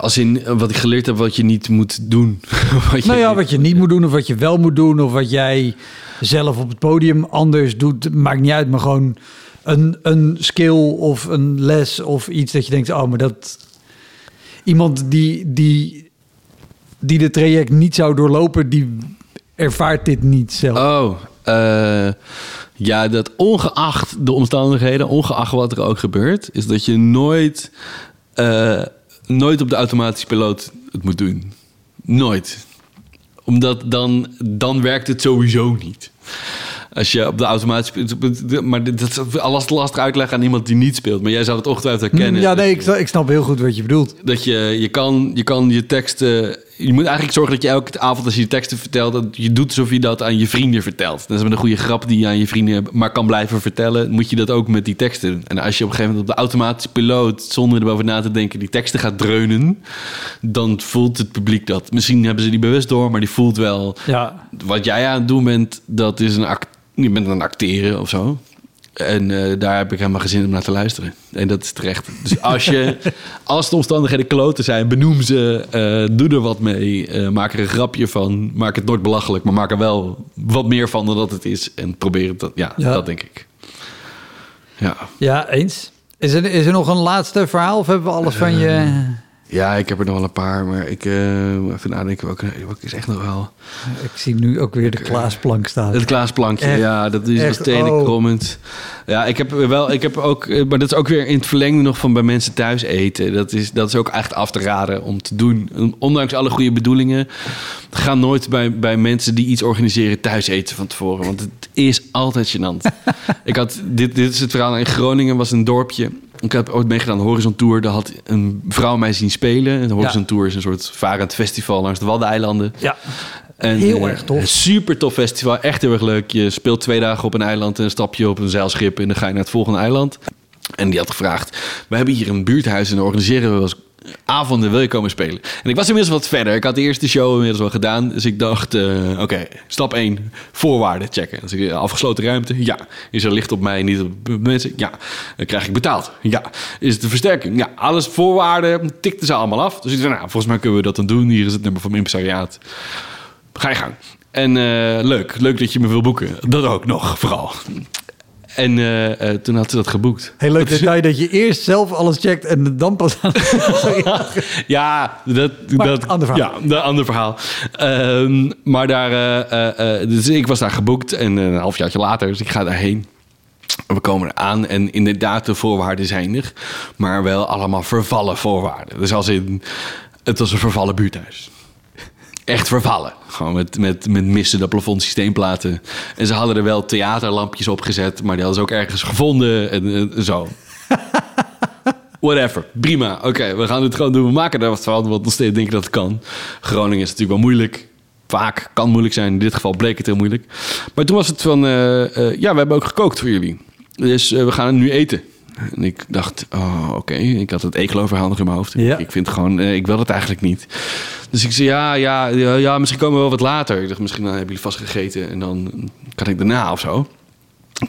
Als in wat ik geleerd heb wat je niet moet doen. wat je Nou ja, wat je niet moet doen of wat je wel moet doen... of wat jij zelf op het podium anders doet, maakt niet uit. Maar gewoon een, een skill of een les of iets dat je denkt... oh, maar dat... Iemand die, die, die dit traject niet zou doorlopen... die ervaart dit niet zelf. Oh, eh, ja, dat ongeacht de omstandigheden, ongeacht wat er ook gebeurt, is dat je nooit, eh, nooit op de automatische piloot het moet doen. Nooit. Omdat dan, dan werkt het sowieso niet. Als je op de automatische... Maar dat is alles lastig uitleggen aan iemand die niet speelt. Maar jij zou het ongetwijfeld herkennen. ja, nee, ik, snap- ik snap heel goed wat je bedoelt. Dat je, je, kan, je kan je teksten... Je moet eigenlijk zorgen dat je elke avond als je je teksten vertelt... dat je doet alsof je dat aan je vrienden vertelt. Dat is met een goede grap die je aan je vrienden maar kan blijven vertellen. Moet je dat ook met die teksten doen. En als je op een gegeven moment op de automatische piloot... zonder erover na te denken die teksten gaat dreunen... dan voelt het publiek dat. Misschien hebben ze die bewust door, maar die voelt wel... Ja, Wat jij aan het doen bent, dat is een act je bent aan het acteren of zo. En eh, daar heb ik helemaal geen zin om naar te luisteren. En dat is terecht. Dus als, je, als de omstandigheden kloten zijn, benoem ze. eh, doe er wat mee. eh, maak er een grapje van. Maak het nooit belachelijk, maar maak er wel wat meer van dan dat het is. En probeer het. Dat, ja, Ja. dat denk ik. Ja. ja eens. Is er, is er nog een laatste verhaal of hebben we alles van je... ja, ik heb er nog wel een paar, maar ik eh, moet even nadenken. Welke, welke is echt nog wel. Ik zie nu ook weer de Klaasplank staan. Het Klaasplankje, Echt, ja, dat is echt, dat tenenkrommend. Ja, ik heb wel, ik heb ook, eh, maar dat is ook weer in het verlengde nog van bij mensen thuis eten. Dat is, dat is ook echt af te raden om te doen. Ondanks alle goede bedoelingen, ga nooit bij, bij mensen die iets organiseren thuis eten van tevoren. Want het is altijd gênant. ik had, dit, dit is het verhaal, in Groningen was een dorpje. Ik heb ooit meegedaan aan de Horizon Tour. Daar had een vrouw mij zien spelen. De Horizon Ja. Tour is een soort varend festival langs de Waddeneilanden. Ja, En, Heel eh, erg tof. een Super tof festival, echt heel erg leuk. Je speelt twee dagen op een eiland en stap je op een zeilschip en dan ga je naar het volgende eiland. En die had gevraagd: We hebben hier een buurthuis en organiseren we avonden. Wil je komen spelen? En ik was inmiddels wat verder. Ik had de eerste show inmiddels wel gedaan. Dus ik dacht: eh, Oké, stap 1, voorwaarden checken. Dus ik, afgesloten ruimte? Ja. Is er licht op mij, niet op mensen? Ja. Dan krijg ik betaald? Ja. Is het de versterking? Ja. Alles voorwaarden tikten ze allemaal af. Dus ik zei: Nou, volgens mij kunnen we dat dan doen. Hier is het nummer van mijn impresariaat. Ga je gang. En eh, leuk, leuk dat je me wil boeken. Dat ook nog, vooral. En eh, eh, toen had ze dat geboekt. heel leuk detail dat je eerst zelf alles checkt en dan pas aan... Ja, dat... Maar dat ander verhaal. Ja, dat ander verhaal. Ehm, maar daar... eh, dus ik was daar geboekt en een halfjaartje later, dus ik ga daarheen. We komen eraan en inderdaad, de voorwaarden zijn er. Maar wel allemaal vervallen voorwaarden. Dus als in... Het was een vervallen buurthuis. Echt vervallen. Gewoon met, met, met missende plafondsysteemplaten. En ze hadden er wel theaterlampjes op gezet, maar die hadden ze ook ergens gevonden en, en zo. whatever. Prima. Oké, we gaan het gewoon doen. We maken daar wat van, want nog steeds denk ik dat het kan. Groningen is natuurlijk wel moeilijk. Vaak kan moeilijk zijn. In dit geval bleek het heel moeilijk. Maar toen was het van, eh, eh, ja, we hebben ook gekookt voor jullie. Dus eh, we gaan het nu eten. En ik dacht, oh, oké. Ik had het eekelo-verhaal nog in mijn hoofd. Ja. Ik vind gewoon, eh, ik wil het eigenlijk niet. Dus ik zei, ja, ja, ja, ja, misschien komen we wel wat later. Ik dacht, misschien dan hebben jullie vast gegeten en dan kan ik daarna of zo.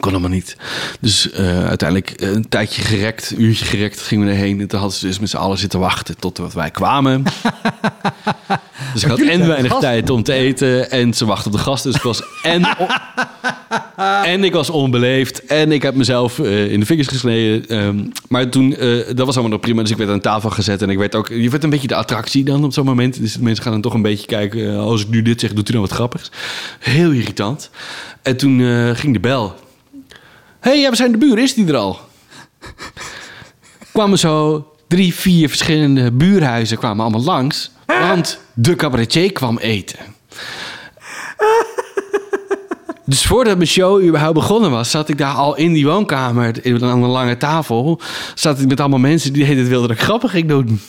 Kon allemaal niet. Dus eh, uiteindelijk eh, een tijdje gerekt, een uurtje gerekt, gingen we erheen. En toen hadden ze dus met z'n allen zitten wachten tot wat wij kwamen. dus ik had en weinig gasten. tijd om te eten en ze wachten op de gasten. Dus ik was en, en ik was onbeleefd en ik heb mezelf eh, in de vingers gesneden. Ehm, maar toen, eh, dat was allemaal nog prima. Dus ik werd aan tafel gezet en ik werd ook, je werd een beetje de attractie dan op zo'n moment. Dus mensen gaan dan toch een beetje kijken. eh, als ik nu dit zeg, doet u dan wat grappigs. Heel irritant. En toen ging de bel. Hé, hey, ja, we zijn de buren. Is die er al? kwamen zo drie, vier verschillende buurhuizen kwamen allemaal langs. Want de cabaretier kwam eten. Dus voordat mijn show überhaupt begonnen was, zat ik daar al in die woonkamer aan een lange tafel. Zat ik met allemaal mensen die het wilden dat ik grappig ging doen.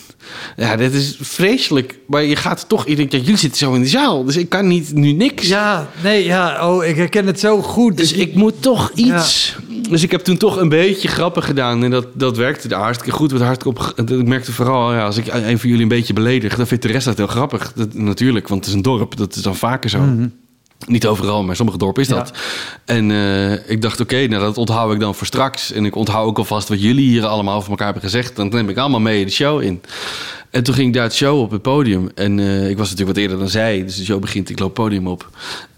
Ja, dit is vreselijk. Maar je gaat toch, ik denk, ja, jullie zitten zo in de zaal. Dus ik kan niet nu niks. Ja, nee, ja. Oh, ik herken het zo goed. Dus ik moet toch iets. Dus ik heb toen toch een beetje grappig gedaan. En dat, dat werkte hartstikke goed. Wat hartstikke op, ik merkte vooral, ja, als ik een van jullie een beetje beledig, dan vindt de rest dat heel grappig. Dat, natuurlijk, want het is een dorp. Dat is dan vaker zo. Niet overal, maar sommige dorpen is dat. En eh, ik dacht, oké, nou, dat onthoud ik dan voor straks. En ik onthoud ook alvast wat jullie hier allemaal over elkaar hebben gezegd. Dan neem ik allemaal mee de show in. En toen ging ik daar het show op het podium. En eh, ik was natuurlijk wat eerder dan zij. Dus de show begint, ik loop het podium op.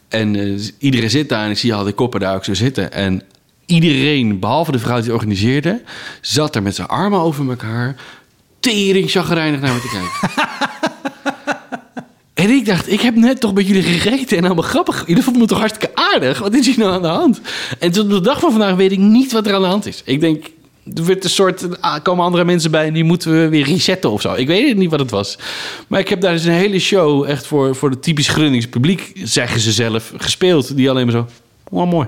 En eh, dus iedereen zit daar en ik zie al die koppen daar ook zo zitten. En iedereen, behalve de vrouw die organiseerde... zat er met zijn armen over elkaar... tering chagrijnig naar me te kijken. En ik dacht, ik heb net toch met jullie gegeten en allemaal grappig. Jullie vonden me toch hartstikke aardig? Wat is hier nou aan de hand? En tot de dag van vandaag weet ik niet wat er aan de hand is. Ik denk, er wordt een soort, ah, komen andere mensen bij en die moeten we weer resetten of zo. Ik weet niet wat het was. Maar ik heb daar dus een hele show echt voor, voor het typisch Grunnings publiek, zeggen ze zelf, gespeeld. Die alleen maar zo, oh mooi.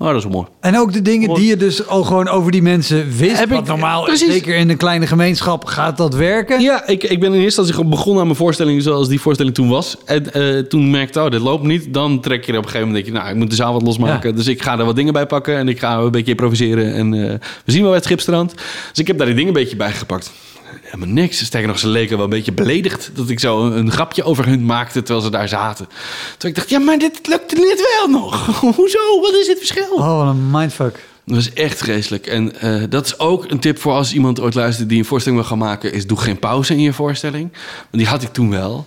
Oh, dat is wel mooi. En ook de dingen die je dus al gewoon over die mensen wist. Heb wat ik- normaal, precies. zeker in een kleine gemeenschap, gaat dat werken. Ja, ik, ik ben in eerste instantie gewoon begonnen aan mijn voorstelling zoals die voorstelling toen was. En eh, toen merkte ik, oh, dit loopt niet. Dan trek je er op een gegeven moment, denk je, nou, ik moet de zaal wat losmaken. Ja. Dus ik ga er wat dingen bij pakken en ik ga een beetje improviseren. En eh, we zien wel bij het Schipstrand. Dus ik heb daar die dingen een beetje bij gepakt. Helemaal niks. Sterker nog, ze leken wel een beetje beledigd dat ik zo een, grapje over hun maakte terwijl ze daar zaten. Toen ik dacht, ja, maar dit lukt net wel nog. Hoezo? Wat is dit verschil? Oh, wat een mindfuck. Dat was echt vreselijk. En eh, dat is ook een tip voor als iemand ooit luistert die een voorstelling wil gaan maken, is doe geen pauze in je voorstelling. Want die had ik toen wel.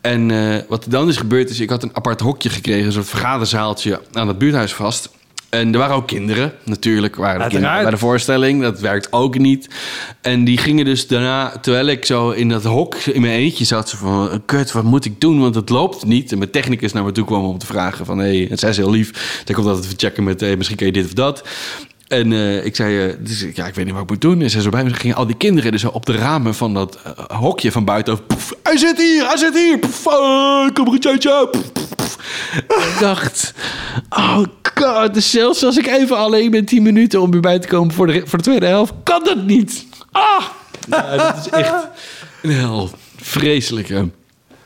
En eh, wat er dan is gebeurd is, ik had een apart hokje gekregen, een soort vergaderzaaltje aan het buurthuis vast. En er waren ook kinderen, natuurlijk waren er kinderen bij de voorstelling. Dat werkt ook niet. En die gingen dus daarna, terwijl ik zo in dat hok in mijn eentje zat, ze van, kut, wat moet ik doen? Want het loopt niet. En mijn technicus naar me toe kwam om te vragen van, hé, hey, zij is heel lief. Ik komt altijd even checken met, hey, misschien kan je dit of dat. En eh, ik zei, eh, dus, ja, ik weet niet wat ik moet doen. En zij zo bij me, gingen al die kinderen dus zo op de ramen van dat eh, hokje van buiten. Poef, hij zit hier, hij zit hier. Poef, kom er een ik dacht, oh god, dus zelfs als ik even alleen ben 10 minuten om weer bij te komen voor de, voor de tweede helft, kan dat niet. Ah, ja, dat is echt een hel. Vreselijke.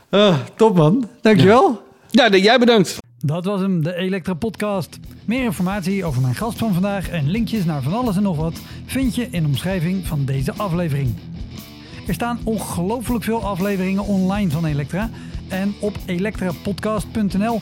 Ah, top man. Dankjewel. Ja, nee, jij bedankt. Dat was hem, de Elektra Podcast. Meer informatie over mijn gast van vandaag en linkjes naar van alles en nog wat vind je in de omschrijving van deze aflevering. Er staan ongelooflijk veel afleveringen online van Elektra. En op elektrapodcast.nl